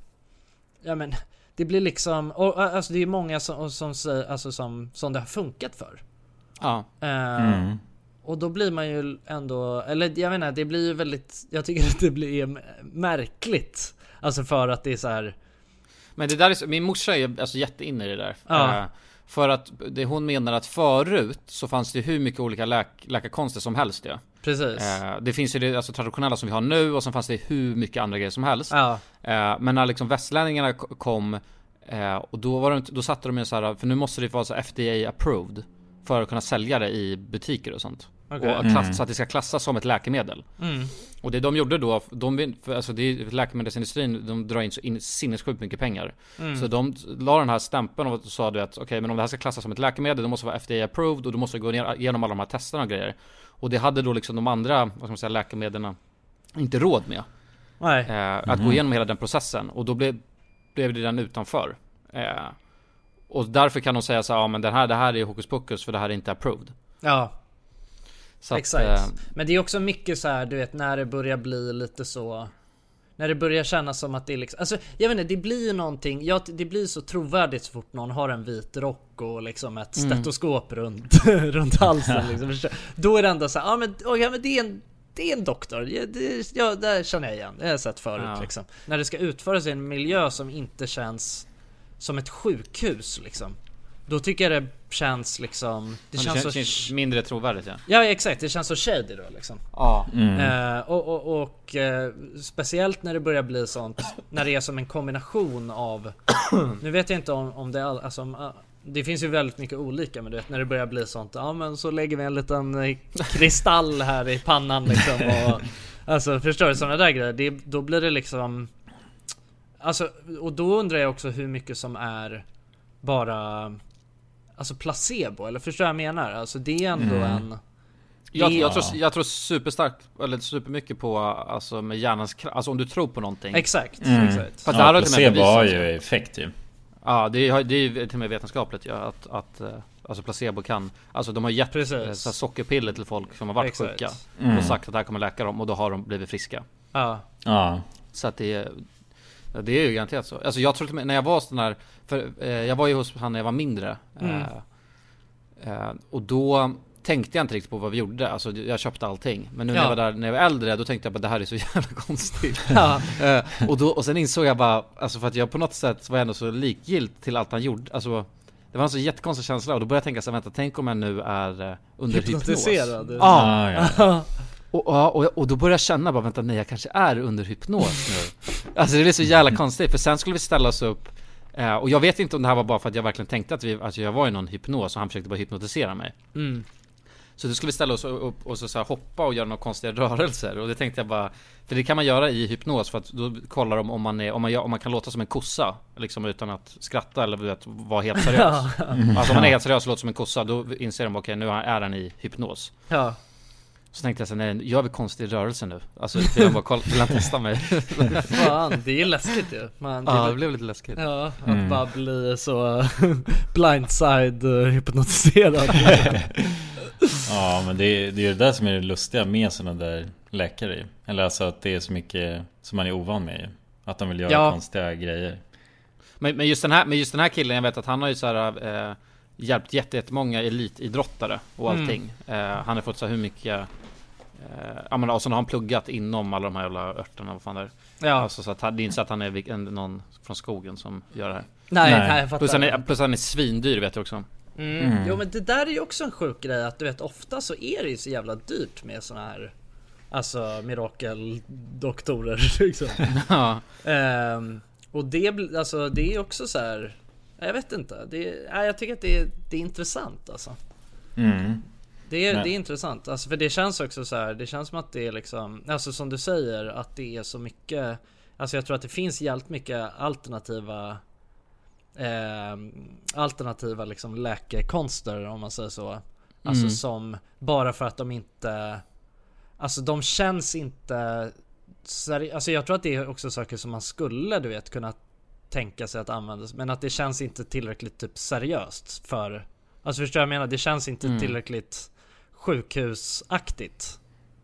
ja men det blir liksom, och, eh, alltså det är många som, som säger, alltså som, som det har funkat för. Ja. Eh, Mm. Och då blir man ju ändå, eller jag menar det blir ju väldigt, jag tycker att det blir märkligt. Alltså för att det är så här. Men det där är så, min morsa är alltså jätteinne i det där. Ja. Eh, för att det, hon menar att förut så fanns det hur mycket olika läk, läkarkonster som helst ju. Precis. Eh, det finns ju det alltså, traditionella som vi har nu och sen fanns det hur mycket andra grejer som helst. Ja. Eh, men när liksom västlänningarna ko- kom och då var inte, då satte de ju så här, för nu måste det vara så FDA approved för att kunna sälja det i butiker och sånt. Okej. Och klass, Mm. så att det ska klassas som ett läkemedel. Mm. Och det de gjorde då, de, alltså det är, läkemedelsindustrin, de drar in så in, sinnessjukt mycket pengar. Mm. Så de la den här stämpeln och sa du att okej men om det här ska klassas som ett läkemedel, då måste vara FDA approved och då måste gå igenom alla de här testerna och grejer. Och det hade då liksom de andra, vad ska man säga, läkemedlen inte råd med. Nej. Eh, att gå igenom hela den processen och då blev, blev det den utanför. Eh, och därför kan de säga så här, ja men det här, det här är hokus pokus för det här är inte approved. Ja. Så att, Exakt. eh, Men det är också mycket så här, du vet när det börjar bli lite så när det börjar kännas som att det är liksom, alltså jag vet inte, det blir någonting, ja det blir så trovärdigt så fort någon har en vit rock och liksom ett Mm. stetoskop runt, runt halsen liksom. Då är det ändå så ja men, ja, men det är en det är en doktor, ja, det, ja där känner jag igen, det har jag sett förut Ja. liksom. När det ska utföras i en miljö som inte känns som ett sjukhus liksom. Då tycker jag det känns liksom, det det känns, känns, så känns mindre trovärdigt ja. Ja exakt, det känns så shady då liksom. Ja. Mm. Eh, och och, och eh, speciellt när det börjar bli sånt, när det är som en kombination av Nu vet jag inte om, om det all, alltså, om, ah, Det finns ju väldigt mycket olika men du vet när det börjar bli sånt Ja men så lägger vi en liten eh, kristall här i pannan liksom och Alltså förstår du sådana där grejer, det, då blir det liksom Alltså och då undrar jag också hur mycket som är Bara Alltså placebo eller förstår du vad jag menar? Alltså det är ändå Mm. en Jag, jag, tror, jag tror superstarkt, eller supermycket på, alltså med hjärnans kraft, alltså om du tror på någonting. Exakt, Mm. exakt. Fast Ja, det här placebo har ju effekt ju. Ja, det är, det är ju till och med vetenskapligt ja, att, att eh, alltså placebo kan, alltså de har gett Precis. eh, så här sockerpiller till folk som har varit Exakt. sjuka Mm. och sagt att det här kommer läka dem och då har de blivit friska. Ja. Ja. Så att det är, det är ju garanterat så. Alltså jag tror till när jag var sån här, för eh, jag var ju hos han när jag var mindre. Mm. Eh, eh, och då tänkte jag inte riktigt på vad vi gjorde, alltså jag köpte allting. Men nu när Ja. jag var där, när jag var äldre, då tänkte jag bara det här är så jävla konstigt. Ja. Eh, och, då, och sen insåg jag bara, alltså för att jag på något sätt var ändå så likgilt till allt han gjorde. Alltså, det var en så jättekonstig känsla och då började jag tänka så här, vänta, tänk om jag nu är eh, under hypnos. Hypnotiserad. Ja. Ah, ja. Och, och, och då började jag känna bara, vänta nej jag kanske är under hypnos nu. Alltså det är så jävla konstigt, för sen skulle vi ställa oss upp eh, och jag vet inte om det här var bara för att jag verkligen tänkte att, vi, att jag var i någon hypnos och han försökte bara hypnotisera mig. Mm. Så då skulle vi ställa oss upp och så, så hoppa och göra några konstiga rörelser och det tänkte jag bara För det kan man göra i hypnos för att då kollar de om man är, om man, om man kan låta som en kossa Liksom utan att skratta eller vet, vara helt seriös. Alltså om man är helt seriös och låter som en kossa då inser de okej nu är han i hypnos Ja. Så tänkte jag så nej gör vi konstig rörelse nu? Alltså vill han bara kolla, vill han testa mig? Fan, det är läskigt ju. Man, Ja, det blev lite läskigt. Ja, att Mm. bara bli så blindside eh, hypnotiserad. Ja men det är, det är det där som är det lustiga med sådana där läkare. Eller alltså att det är så mycket som man är ovan med ju. Att de vill göra Ja. konstiga grejer. Men, men, just den här, men just den här killen, jag vet att han har ju så här, eh, hjälpt jätte- jättemånga elitidrottare och Mm. allting. Eh, han har fått så här hur mycket eh, Ja men alltså har han pluggat inom alla de här jävla örterna, vad fan det är. Ja. Alltså så att han, det är inte så att han är en, någon från skogen som gör det här. Nej, nej, jag fattar. Plus han, är, plus han är svindyr vet jag också. Mm. Mm. Jo men det där är ju också en sjuk grej att du vet ofta så är det ju så jävla dyrt med såna här Alltså mirakeldoktorer liksom. Ja. Ehm, och det, alltså, det är också så här. Jag vet inte. Det, är- jag tycker att det är, det är intressant alltså. Mm. Det är, Men- det är intressant, alltså för det känns också så här. Det känns som att det är liksom, alltså som du säger att det är så mycket Alltså jag tror att det finns jävligt mycket alternativa eh, Alternativa liksom läkekonster om man säger så Alltså Mm. som bara för att de inte Alltså de känns inte Alltså jag tror att det är också saker som man skulle du vet kunna tänka sig att använda Men att det känns inte tillräckligt typ seriöst för Alltså förstår jag vad jag menar? Det känns inte Mm. tillräckligt sjukhusaktigt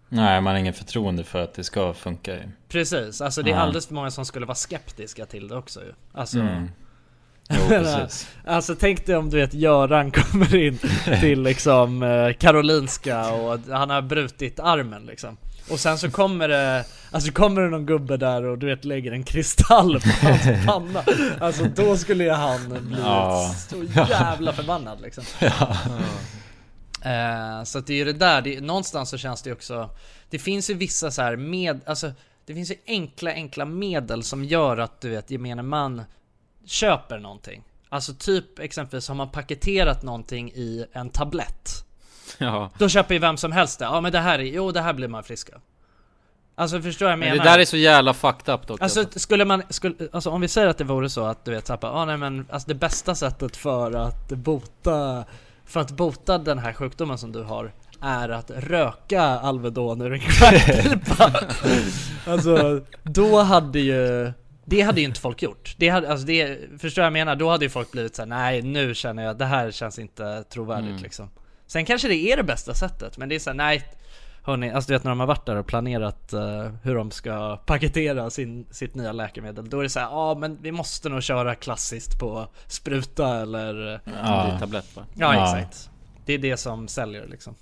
Nej, man har ingen förtroende för att det ska funka ju. Precis, alltså det är alldeles för många som skulle vara skeptiska till det också ju Alltså Mm. Jo. Alltså tänk dig om du vet Göran kommer in till liksom eh, Karolinska och han har brutit armen liksom Och sen så kommer det, alltså kommer det någon gubbe där och du vet lägger en kristall på hans panna. Alltså då skulle ju han bli Ja. så jävla förbannad liksom. Ja. Eh, så att det är ju det där, det, någonstans så känns det ju också Det finns ju vissa så här med, alltså Det finns ju enkla, enkla medel som gör att du vet gemene man Köper någonting. Alltså typ exempelvis har man paketerat någonting i en tablett Ja. Då köper ju vem som helst det, ja men det här är, jo det här blir man frisk av Alltså förstår jag jag Men menar? det där är så jävla fucked up dock Alltså skulle man, skulle, alltså om vi säger att det vore så att du vet såhär, ah, nej men alltså det bästa sättet för att bota För att bota den här sjukdomen som du har Är att röka Alvedon ur en crackpipa Alltså då hade ju Det hade ju inte folk gjort Det hade, alltså det, förstår jag jag menar? Då hade ju folk blivit såhär, nej nu känner jag, det här känns inte trovärdigt Mm. liksom Sen kanske det är det bästa sättet, men det är såhär, nej Hörni, alltså du vet när de har varit där och planerat eh, hur de ska paketera sin, sitt nya läkemedel Då är det så här, ja men vi måste nog köra klassiskt på spruta eller Ja. tablett va? Ja, Ja. exakt Det är det som säljer liksom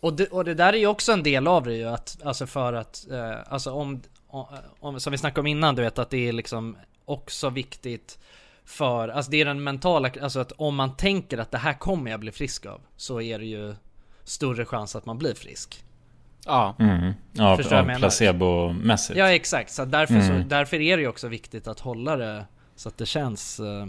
och det, och det där är ju också en del av det ju att, alltså för att, eh, alltså om, om, om, som vi snackade om innan du vet att det är liksom också viktigt för, alltså det är den mentala, alltså att om man tänker att det här kommer jag bli frisk av Så är det ju större chans att man blir frisk Ja. Mm. Ja, Förstår ja placebomässigt. Ja exakt, så därför, så, Mm. därför är det ju också viktigt att hålla det så att det känns eh,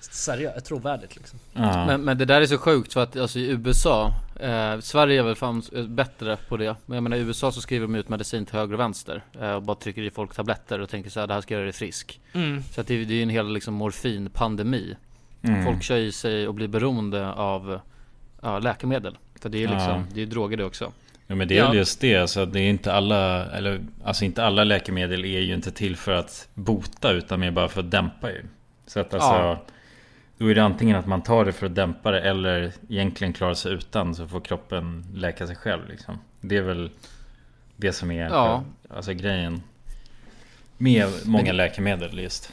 seriöst, trovärdigt liksom Ja. Men, men det där är så sjukt för att alltså i USA eh, Sverige är väl fan bättre på det Men jag menar i USA så skriver de ut medicin till höger och vänster eh, Och bara trycker i folk tabletter och tänker så här, det här ska göra dig frisk Mm. Så att det, det är ju en hel liksom morfinpandemi Mm. Folk kör i sig och blir beroende av ja, läkemedel För det är ju liksom, Ja. det är ju droger det också Ja men det är Ja. väl just det, alltså det är inte alla, eller alltså inte alla läkemedel är ju inte till för att bota utan mer bara för att dämpa ju. Så att alltså, Ja. Då är det antingen att man tar det för att dämpa det eller egentligen klara sig utan så får kroppen läka sig själv liksom. Det är väl det som är Ja. alltså grejen med många Men- läkemedel just.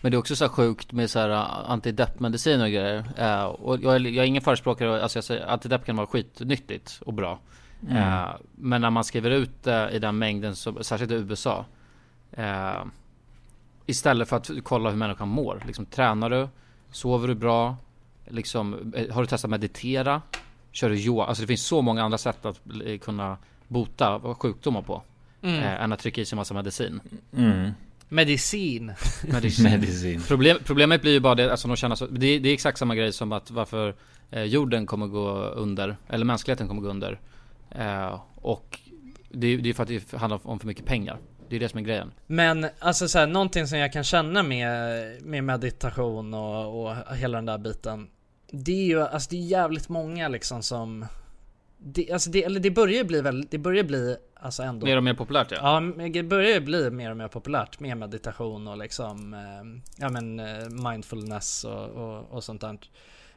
Men det är också så sjukt med så här uh, antideppmedicin och grejer Eh, Och jag är, jag är ingen förespråkare, alltså jag säger antidepp kan vara skitnyttigt och bra Mm. Eh, Men när man skriver ut det i den mängden, som, särskilt i USA Istället för att kolla hur människan mår, liksom tränar du? Sover du bra? Liksom, eh, har du testat meditera? Kör du yoga? Alltså det finns så många andra sätt att eh, kunna bota sjukdomar på Mm. eh, Än att trycka i sig massa medicin Mm. Medicin Medicin. Medicin. Problem, problemet blir ju bara det, alltså de känner så, det, det är exakt samma grej som att varför eh, jorden kommer gå under, eller mänskligheten kommer gå under. Eh, och det, är- det är för att det handlar om för mycket pengar. Det är det som är grejen. Men alltså så här, någonting som jag kan känna med, med meditation och, och hela den där biten Det är ju, alltså det är jävligt många liksom som det, alltså det, eller det börjar bli väl, det börjar bli alltså ändå Mer och mer populärt ja. Ja, det börjar bli mer och mer populärt med meditation och liksom eh, Ja men eh, mindfulness och, och, och sånt där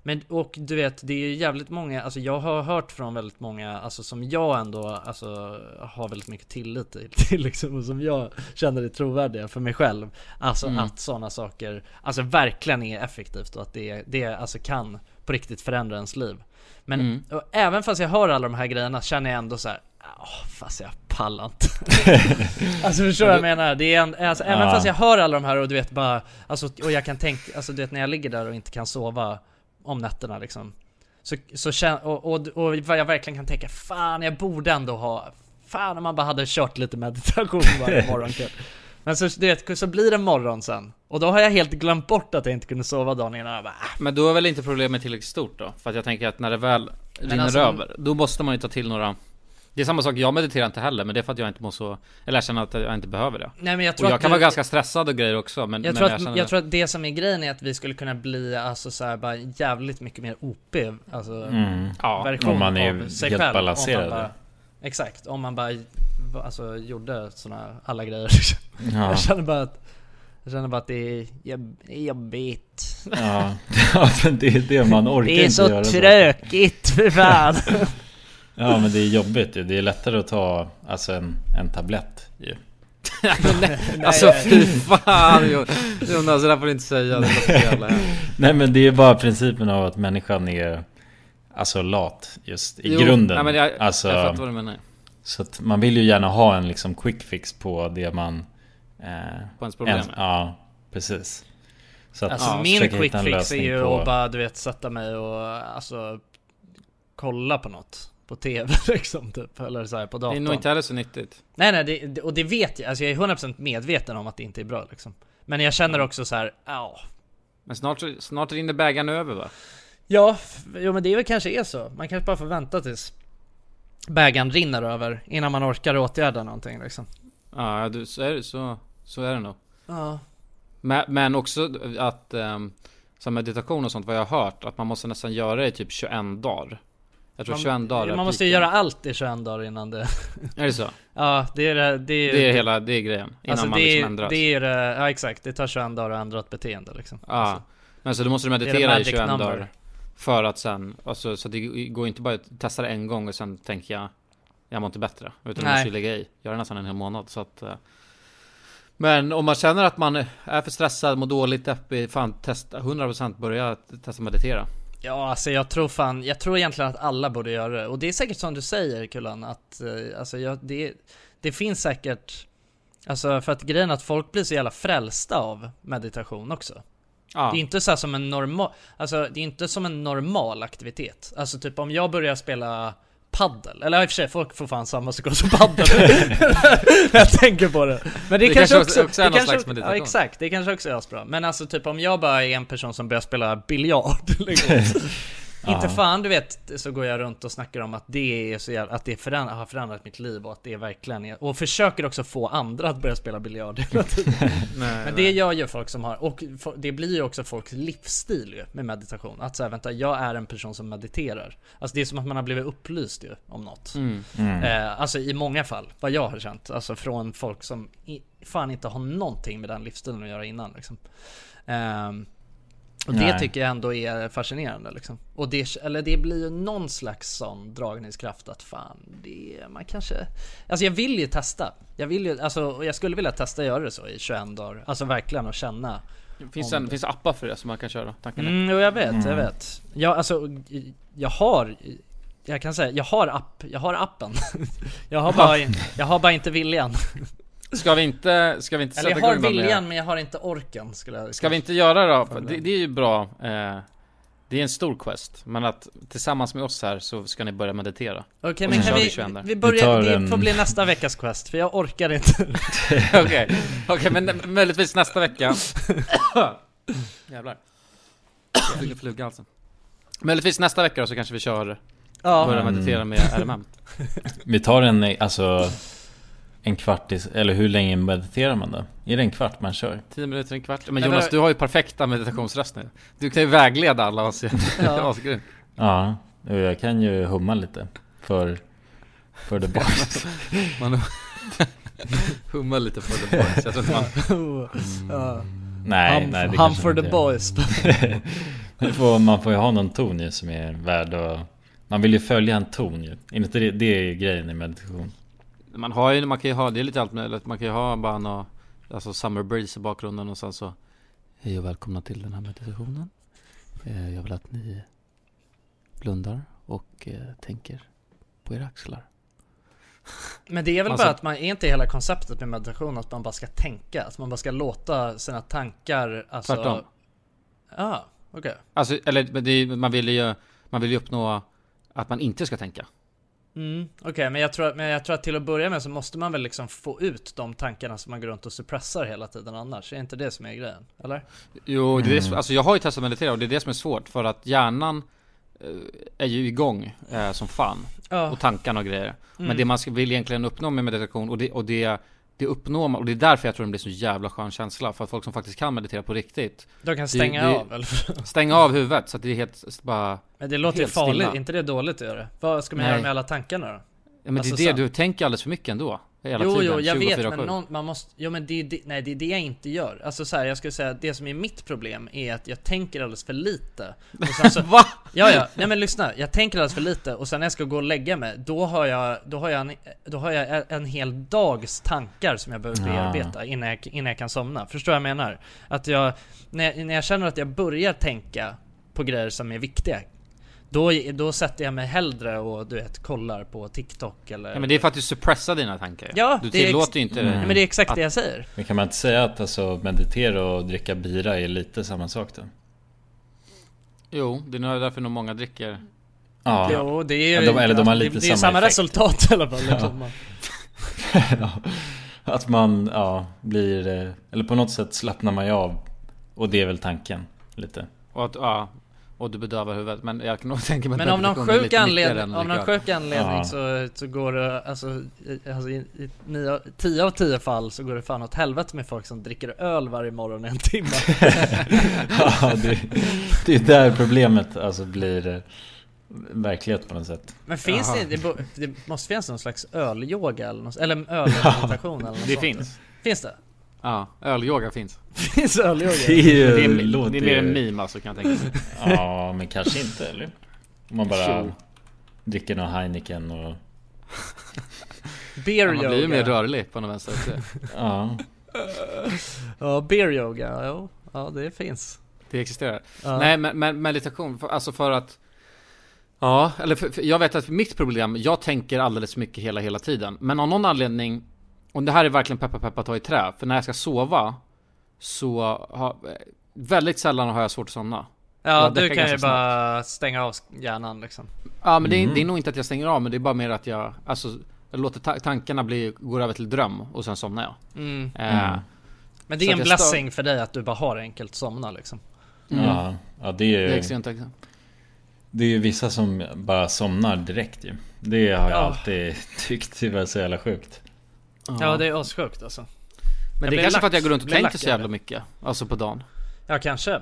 Men och du vet, det är jävligt många, alltså jag har hört från väldigt många, alltså som jag ändå, alltså har väldigt mycket tillit till, till liksom, och som jag känner är trovärdiga för mig själv Alltså Mm. att sådana saker, alltså verkligen är effektivt och att det, det alltså kan på riktigt förändra ens liv Men Mm. även fast jag hör alla de här grejerna känner jag ändå så här. Åh, fast jag pallar inte Alltså förstår du vad jag menar? Det är en, alltså, även Ja. fast jag hör alla de här och du vet bara Alltså och jag kan tänka, alltså du vet när jag ligger där och inte kan sova Om nätterna liksom så, så kän, och, och, och vad jag verkligen kan tänka, fan jag borde ändå ha, fan om man bara hade kört lite meditation varje morgon kväll. Men så, vet, så blir det morgon sen, och då har jag helt glömt bort att jag inte kunde sova dagen innan. Jag bara, äh. Men då är väl inte problemet tillräckligt stort då? För att jag tänker att när det väl rinner alltså- över, då måste man ju ta till några Det är samma sak, jag mediterar inte heller, men det är för att jag inte mår så Eller jag känner att jag inte behöver det Nej, men jag tror Och jag att kan du- vara ganska stressad och grejer också men Jag, men tror, att, känner jag tror att det som är grejen är att vi skulle kunna bli alltså så här, bara jävligt mycket mer OP, alltså Mm. Ja, version om man är av sig helt själv. balanserad. Bara, exakt, om man bara alltså, gjorde såna alla grejer. Ja. Jag känner bara att jag känner bara att det är jobb, jobbigt. Ja, ja men det är det man orkar Det är inte så göra. tråkigt för fan. Ja men det är jobbigt ju. Det är lättare att ta alltså en, en tablett ju. Alltså fy fan Jonas, det där får du inte säga, det låter jävla. Nej men det är bara principen av att människan är Alltså lat just i Jo, grunden. nej, men jag- alltså, jag fattar vad du menar. Så att man vill ju gärna ha en liksom quick fix på det man eh, På ens problem. ens- Ja, precis. Så att Alltså ja, min quick en fix är ju på- att bara du vet sätta mig och alltså kolla på något på TV liksom typ, eller så här på Det datorn. är nog inte heller så nyttigt Nej nej, det, det- och det vet jag, alltså jag är 100% medveten om att det inte är bra liksom. Men jag känner också så här, ja. Men snart, snart rinner bägaren över va? Ja, jo men det väl kanske är så. Man kanske bara får vänta tills bägaren rinner över innan man orkar åtgärda någonting liksom. Ja, du, så är det, så, så är det nog Ja. Men, men också att um, Som meditation och sånt vad jag har hört Att man måste nästan göra det i typ 21 dagar Jag tror 21 dagar Man måste ju göra allt i 21 dagar innan det... Är det så? Ja, det är det. Det är, Det är hela, det är grejen Innan alltså man det, liksom ändras det är det, ja exakt. Det tar 21 dagar att ändra ett beteende liksom. Ja Alltså, Men så då måste du meditera i magic 21 number. dagar För att sen, alltså, så det går inte bara att testa det en gång och sen tänker jag Jag mår inte bättre Utan du måste ju lägga i Göra det nästan en hel månad så att eh, Men om man känner att man är för stressad, mår dåligt, deppig Fan testa 100% börja testa meditera Ja, alltså jag tror fan, jag tror egentligen att alla borde göra det. Och det är säkert som du säger Kullan, att eh, alltså jag, det, det finns säkert Alltså för att grejen är att folk blir så jävla frälsta av meditation också. Ja. Det är inte så som en normal, alltså det är inte som en normal aktivitet. Alltså typ om jag börjar spela paddel, eller i och för sig folk får fan samma sekund som paddel. jag tänker på det. Men det, Det kanske också, också är det kanske, slags meditation. Ja exakt, det kanske också är asbra. Men alltså typ om jag bara är en person som börjar spela biljard liksom. Inte Ja. fan du vet, så går jag runt och snackar om att det är så jävla, att det föränd- har förändrat mitt liv och att det verkligen är, och försöker också få andra att börja spela biljard hela tiden. Nej, Men det gör ju folk som har, och det blir ju också folks livsstil ju med meditation. Att säga vänta, jag är en person som mediterar. Alltså det är som att man har blivit upplyst ju om något. Mm. Mm. Eh, alltså i många fall, vad jag har känt. Alltså från folk som i, fan inte har någonting med den livsstilen att göra innan liksom. Ehm, och det Nej. tycker jag ändå är fascinerande liksom. Och det, eller det blir ju någon slags sån dragningskraft att fan, det, man kanske... Alltså jag vill ju testa. Jag vill ju, alltså och jag skulle vilja testa göra det så i 21 dagar. Alltså verkligen och känna. Det finns, en, finns appar för det som man kan köra, tanken. Mm, jo, jag vet, jag Mm. vet. Jag, alltså, jag har, jag kan säga, jag har app, jag har appen. jag har bara, jag har bara inte viljan. Ska vi inte, ska vi inte Eller jag sätta har igång då med- viljan men jag har inte orken skulle jag Ska vi inte göra det då? Det, det är ju bra eh, Det är en stor quest Men att tillsammans med oss här så ska ni börja meditera Okej Och men kan vi, 21 dagar. vi börjar, tar det en- får bli nästa veckas quest för jag orkar inte. Okej, okej men möjligtvis nästa vecka Jävlar Jag fick en fluga halsen Möjligtvis nästa vecka då så kanske vi kör Ja. Börja meditera med RMM Vi tar en, alltså En kvart, i, eller hur länge mediterar man då? Är det en kvart man kör? 10 minuter, en kvart. Men Jonas vad- du har ju perfekta meditationsröster Du kan ju vägleda alla oss Ja. Asgrymt. Ja, och jag kan ju humma lite För, för the boys. Man hummar lite för the boys. Jag tror inte man ja. Nej, Hum, nej det hum for man the inte boys. Det får, Man får ju ha någon ton ju som är värd att Man vill ju följa en ton ju. Är inte det, det är ju grejen i meditation Man har ju, man kan ju ha, det är lite allt möjligt Man kan ju ha bara något Alltså summer breeze i bakgrunden och sen så Hej och välkomna till den här meditationen eh, Jag vill att ni Blundar och eh, tänker på era axlar Men det är väl Alltså- bara att man, är inte hela konceptet med meditation att man bara ska tänka? Att man bara ska låta sina tankar, alltså... Tvärtom. Ja, ah, okej. Alltså, eller det man vill ju man vill ju uppnå att man inte ska tänka. Mm, Okej, men, jag tror, men jag tror att till att börja med så måste man väl liksom få ut de tankarna som man går runt och suppressar hela tiden annars. Är inte det som är grejen? Eller? Jo, det är det, som- alltså jag har ju testat meditera och det är det som är svårt för att hjärnan eh, är ju igång eh, som fan. Ja. Och tankarna och grejer. Men Mm. det man vill egentligen uppnå med meditation och det, och det det uppnår man, och det är därför jag tror det blir så jävla skön känsla För att folk som faktiskt kan meditera på riktigt De kan det- stänga det- av, eller? Stänga av huvudet så att det är helt bara Men det låter ju farligt, stilla. inte det dåligt att göra? Vad ska man Nej. göra med alla tankarna då? Ja men Alltså, det är det, så- du tänker alldeles för mycket ändå Hela jo, tiden, jo, jag vet 24/7. men någon, man måste, jo men det det, nej det är det jag inte gör. Alltså så här, jag skulle säga att det som är mitt problem är att jag tänker alldeles för lite. Och sen så, Va? Ja, ja, nej men lyssna, jag tänker alldeles för lite och sen när jag ska gå och lägga mig, då har jag, då har jag en, då har jag en hel dags tankar som jag behöver Ja. bearbeta innan jag, innan jag kan somna. Förstår vad jag menar? Att jag, när, jag- när jag känner att jag börjar tänka på grejer som är viktiga, då, då sätter jag mig hellre och du vet, kollar på TikTok eller Ja men det är för att du suppressar dina tankar Ja, Du tillåter ju inte Mm. men det är exakt att- det jag säger. Men kan man inte säga att alltså meditera och dricka bira är lite samma sak då? Jo, det är nog därför nog många dricker Ja. Jo, det är Ja, de, eller de har lite det, det är samma samma effekt. resultat i alla fall. Liksom. ja. Att man, ja, blir, eh, eller på något sätt slappnar man ju av. Och det är väl tanken, lite. Och att, ja Och du bedövar huvudet Men jag kan nog tänka mig Men av någon sjuk anledning, av någon sjuk anledning Ja. så, så går det, alltså, i- alltså i, i nio, tio av tio fall så går det fan åt helvete med folk som dricker öl varje morgon i en timme. ja, det, det är där problemet alltså blir eh, verklighet på något sätt. Men finns Jaha. det, det, bo- det måste finnas någon slags ölyoga eller något, eller ölmeditation eller något Det sånt. finns Finns det? Ja, ölyoga finns Finns ölyoga? Det är det, är, låter det är mer en meme alltså kan jag tänka mig Ja, men kanske inte eller? Om man bara Jo. dricker någon Heineken och... Beer ja, Man blir ju yoga. mer rörlig på något vänster. Ja. Ja, beer yoga, jo. Ja, det finns. Det existerar. Ja. Nej men, men meditation, för, alltså för att Ja, eller för, för jag vet att mitt problem, jag tänker alldeles mycket hela, hela tiden. Men av någon anledning, och det här är verkligen peppa peppa ta i trä, för när jag ska sova så har, väldigt sällan har jag svårt att somna. Ja, du kan ju bara stänga av hjärnan liksom. Ja men det, är, Mm. det är nog inte att jag stänger av, men det är bara mer att jag, alltså, jag låter ta- tankarna bli, går över till dröm och sen somnar jag. Mm. Eh, Mm. Men det är en blessing för dig att du bara har enkelt somna liksom. Mm. Ja, ja det är Det är ju... extremt tacksam. Det är ju vissa som bara somnar direkt ju. Det har jag Ja. alltid tyckt var så jävla sjukt. Ja, det är assjukt alltså. Men Jag det är kanske lack- för att jag går runt och tänker så jävla mycket. Alltså på dagen. Ja, kanske.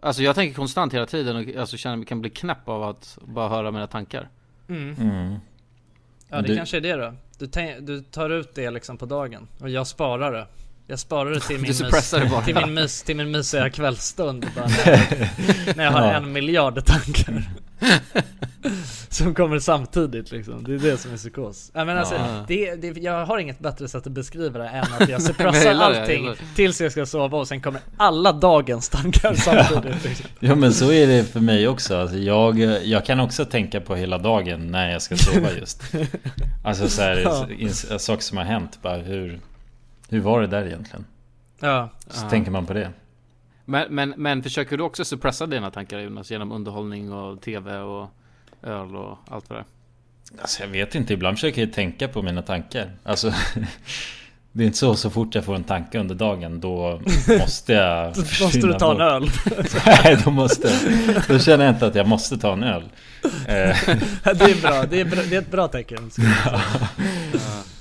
Alltså jag tänker konstant hela tiden och alltså känner mig kan bli knäpp av att bara höra mina tankar. Mm. Mm. Ja, det Du- kanske är det då. Du, tänk, du tar ut det liksom på dagen och jag sparar det. Jag sparar det till min, mys, till min, mys, till min mysiga kvällsstund bara när, jag, när jag har Ja. en miljard tankar. Som kommer samtidigt liksom. Det är det som är psykos. Ja, men alltså, Ja. det, det, jag har inget bättre sätt att beskriva det än att jag Jag suppressar det, jag allting gillar tills jag ska sova och sen kommer alla dagens tankar samtidigt. Liksom. Ja men så är det för mig också. Alltså, jag, jag kan också tänka på hela dagen när jag ska sova just. Alltså så här, Ja. saker som har hänt. Bara hur, hur var det där egentligen? Ja. Så Ja. tänker man på det. Men, men, men försöker du också suppressa dina tankar Jonas genom underhållning och TV och öl och allt det är? Alltså jag vet inte, ibland försöker jag tänka på mina tankar. Alltså Det är inte så, så fort jag får en tanke under dagen då måste jag Då måste du ta en bort. öl. Nej, då måste Då känner jag inte att jag måste ta en öl Eh, det är bra, det är, bra, det är ett bra tecken.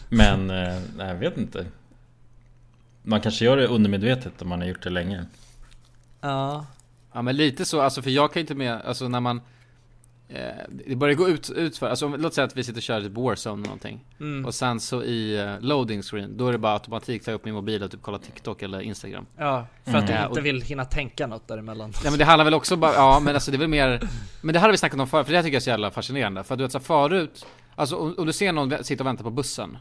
Men, eh, nej, jag vet inte Man kanske gör det undermedvetet om man har gjort det länge Ja. Ja men lite så, alltså för jag kan inte med, alltså när man Det börjar gå ut, ut för, alltså låt säga att vi sitter och kör typ Warzone eller någonting Mm. Och sen så i eh, loading screen, då är det bara automatik ta upp min mobil och typ kolla TikTok eller Instagram Ja, för att du Mm. inte och- vill hinna tänka något däremellan. Ja men det handlar väl också bara, ja men alltså det är väl mer Men det här har vi snackat om förut, för det här tycker jag är så jävla fascinerande För att du vet så här, förut Alltså om, om du ser någon sitta och vänta på bussen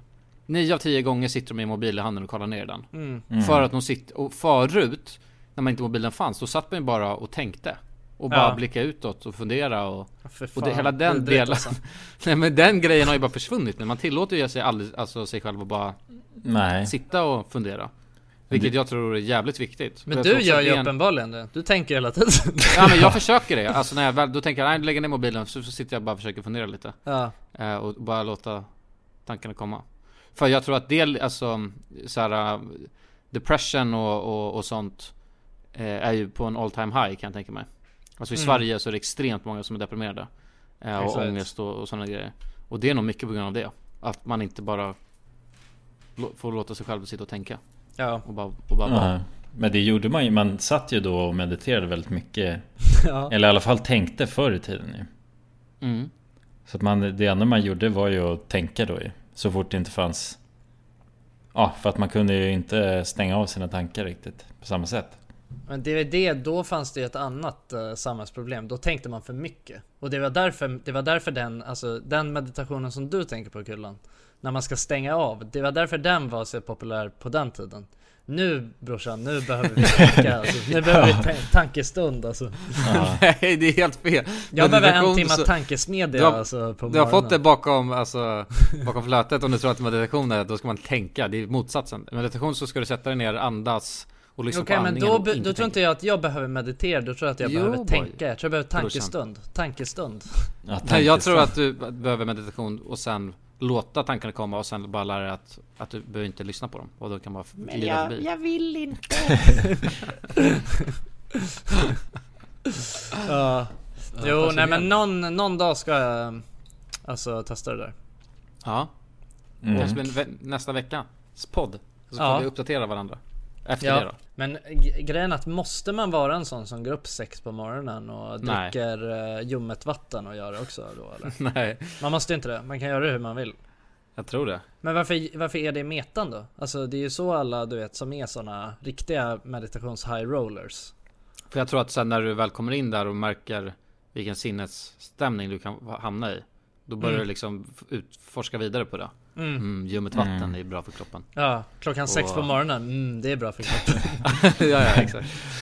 Nio av tio gånger sitter de med mobil i handen och kollar ner den Mm. Mm. För att de sitter, och förut När man inte mobilen fanns, då satt man ju bara och tänkte Och bara Ja. blicka utåt och fundera och För Och det, fan, hela den delen alltså. Nej men den grejen har ju bara försvunnit nu, man tillåter ju sig aldrig, alltså sig själv att bara Nej Sitta och fundera Vilket jag tror är jävligt viktigt. Men du gör ju en- uppenbarligen det. Du tänker hela tiden. Ja men jag försöker det, alltså när jag väl, då tänker jag nej lägger ner mobilen så, så sitter jag bara och försöker fundera lite Ja. eh, Och bara låta tankarna komma För jag tror att det, alltså såhär Depression och, och, och sånt eh, Är ju på en all time high kan jag tänka mig Alltså i Mm. Sverige så är det extremt många som är deprimerade eh, Och Exakt. ångest och, och sådana grejer Och det är nog mycket på grund av det Att man inte bara Får låta sig själv sitta och tänka Ja. Och bara, och bara vara. Ja, men det gjorde man ju, man satt ju då och mediterade väldigt mycket Ja. Eller i alla fall tänkte förr i tiden ju Mm. Så att man, det enda man gjorde var ju att tänka då ju Så fort det inte fanns Ja, för att man kunde ju inte stänga av sina tankar riktigt på samma sätt Men det är det, då fanns det ju ett annat uh, samhällsproblem. Då tänkte man för mycket. Och det var därför, det var därför den, alltså den meditationen som du tänker på Kullan. När man ska stänga av. Det var därför den var så populär på den tiden. Nu brorsan, nu behöver vi tänka. Alltså, nu behöver vi ta- tankestund alltså. Nej det är helt fel Jag behöver en så- tankesmedja du har, alltså på Du har morgonen. fått det bakom, alltså, bakom flötet om du tror att meditation är, då ska man tänka, det är motsatsen I meditation så ska du sätta dig ner, andas och lyssna Okej på men andningen då, be- då tror tänka. inte jag att jag behöver meditera, då tror jag att jag Jo, behöver boy. tänka. Jag tror jag behöver tankestund. Tankestund. Nej, jag tror att du behöver meditation och sen låta tankarna komma och sen bara lära dig att, att du behöver inte lyssna på dem och då kan bara glida förbi jag vill inte. ja. Jo, nej men någon, någon dag ska jag alltså testa det där. Ja Mm. Ve- nästa veckas podd Så får Ja. vi uppdatera varandra Efter Ja, det då men grejen att måste man vara en sån som går upp sex på morgonen och Nej. dricker uh, ljummet vatten och gör det också då eller? Nej Man måste inte det, man kan göra det hur man vill. Jag tror det Men varför, varför är det metan då? Alltså det är ju så alla du vet som är såna riktiga meditations high rollers. För jag tror att sen när du väl kommer in där och märker vilken sinnesstämning du kan hamna i Då börjar Mm. du liksom utforska vidare på det Mm. mm, Ljummet vatten Mm. är bra för kroppen Ja, klockan sex Och- på morgonen, mm, det är bra för kroppen. ja, ja exakt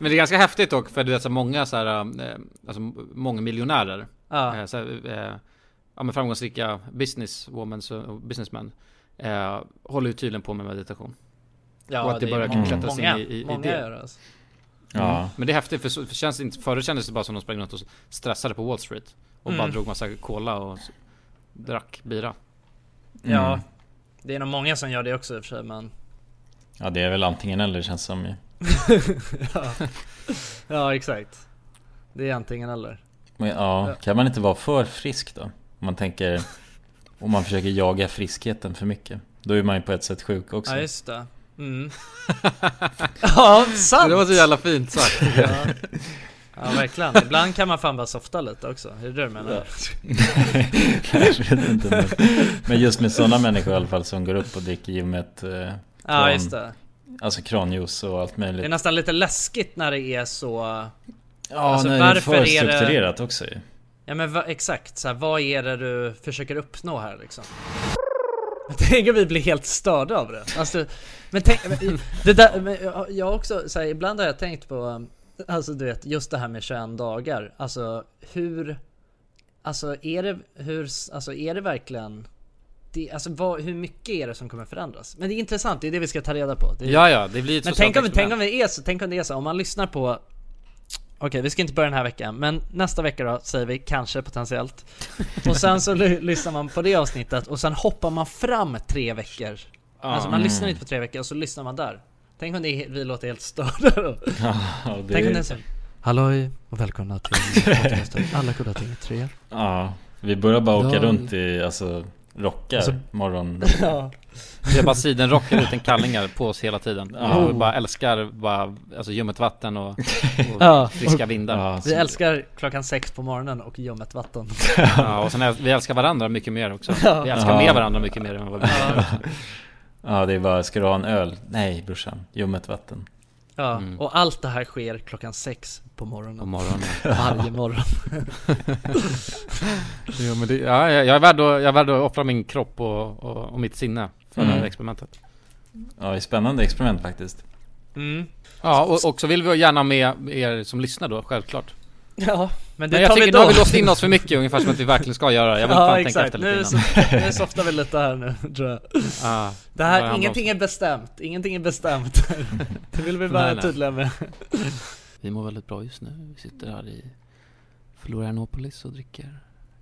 Men det är ganska häftigt dock för det är så många så här, eh, alltså många miljonärer. Ja. Eh, så här, eh, ja men framgångsrika businesswomen och businessmän. Eh, håller ju tydligen på med meditation. Ja, och att det, det är börjar klättras många- in i, i, i många det. gör det, alltså. Ja. Mm. Men det är häftigt för, så- för känns inte, förut kändes det bara som de sprang runt och stressade på Wall Street. Och bara Mm. drog massa cola och drack bira. Ja, Mm. det är nog många som gör det också i och för sig men Ja det är väl antingen eller känns som ju. Ja. ja exakt Det är antingen eller Men, ja, kan man inte vara för frisk då? Om man tänker Om man försöker jaga friskheten för mycket Då är man ju på ett sätt sjuk också Ja just det mm. Ja sant! Det var så jävla fint sagt. ja. ja verkligen, ibland kan man fan bara softa lite också, är det det du menar? Jag vet inte men, men just med sådana människor i alla fall som går upp och dricker gymmet eh, Ja, just det. Alltså kranjuice och allt Det är möjligt. nästan lite läskigt när det är så... Ja, alltså, när det är varför för är det- strukturerat också ju. Ja men va, exakt, så här, vad är det du försöker uppnå här liksom? Jag tänker vi blir helt störda av det. Alltså, men tänk, det där, men jag- också, så här, ibland har jag tänkt på, alltså du vet, just det här med 21 dagar. Alltså hur, alltså är det, hur, alltså är det verkligen, det, alltså vad, hur mycket är det som kommer förändras? Men det är intressant, det är det vi ska ta reda på. Är, Ja, ja, det blir ett Men tänk om, tänk om det är så, tänk om det är så, om man lyssnar på Okej, vi ska inte börja den här veckan, men nästa vecka då säger vi kanske potentiellt. Och sen så ly- lyssnar man på det avsnittet och sen hoppar man fram tre veckor. Alltså man Mm. lyssnar inte på tre veckor och så lyssnar man där. Tänk om det är, vi låter helt störda då. Ja, det Tänk om det är så. Halloj och välkomna till Alla goda ting i tre. Ja, vi börjar bara åka Ja. runt i, alltså, rockar Alltså- morgon. Ja. Vi har bara sidenrockar utan kallingar på oss hela tiden. Ja. Och vi bara älskar bara, alltså ljummet vatten och, och Ja. friska vindar. Vi älskar klockan sex på morgonen och ljummet vatten. Ja, och sen vi älskar varandra mycket mer också. Ja. Vi älskar Ja. med varandra mycket mer än vad vi Ja. Ja, det är bara, ska du ha en öl? Nej brorsan, ljummet vatten. Ja, Mm. och allt det här sker klockan sex på morgonen. På morgonen. Varje morgon. ja, men det, ja, jag är värd att, jag är värd att offra min kropp och, och, och mitt sinne för det här Mm. experimentet. Ja, det är spännande experiment faktiskt. Mm. Ja, och, och så vill vi gärna med er som lyssnar då, självklart. Ja, men det Men jag tycker då. nu har vi låst in oss för mycket, ungefär som att vi verkligen ska göra det. Jag vill ja, fan tänka efter lite nu, innan. nu softar vi lite här nu, tror jag. Ja, det här, ingenting är bestämt. Ingenting är bestämt. det vill vi vara tydliga med. Vi mår väldigt bra just nu. Vi sitter här i Florianopolis och dricker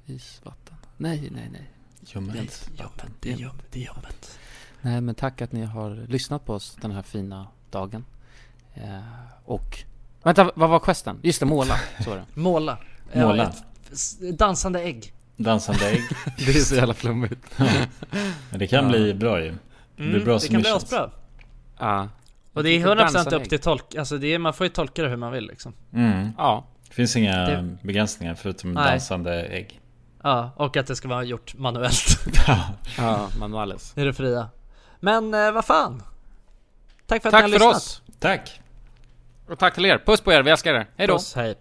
isvatten. Nej, nej, nej. Ljummet vatten. Det är jobbet, det är jobbet. Nej, men tack att ni har lyssnat på oss den här fina dagen. Eh, och... Vänta, vad var questen? Just det, måla. Så var det. Måla. Måla. Ja, ett dansande ägg. Dansande ägg. Det är så jävla flummigt. Ja. Men det kan Ja. bli bra ju. Det blir Mm, bra det kan bli asbra. Ja. Och det är Lite 100% dansande upp till tolk, alltså det är, man får ju tolka det hur man vill liksom. Mm. Ja. Det finns inga Det- begränsningar förutom Nej. dansande ägg. Ja, och att det ska vara gjort manuellt. Ja, manuales. Det är det fria. Men eh, vad fan. Tack för att Tack ni har för lyssnat. oss. Tack. Och tack till er. Puss på er, vi älskar er. hejdå! Puss, hej.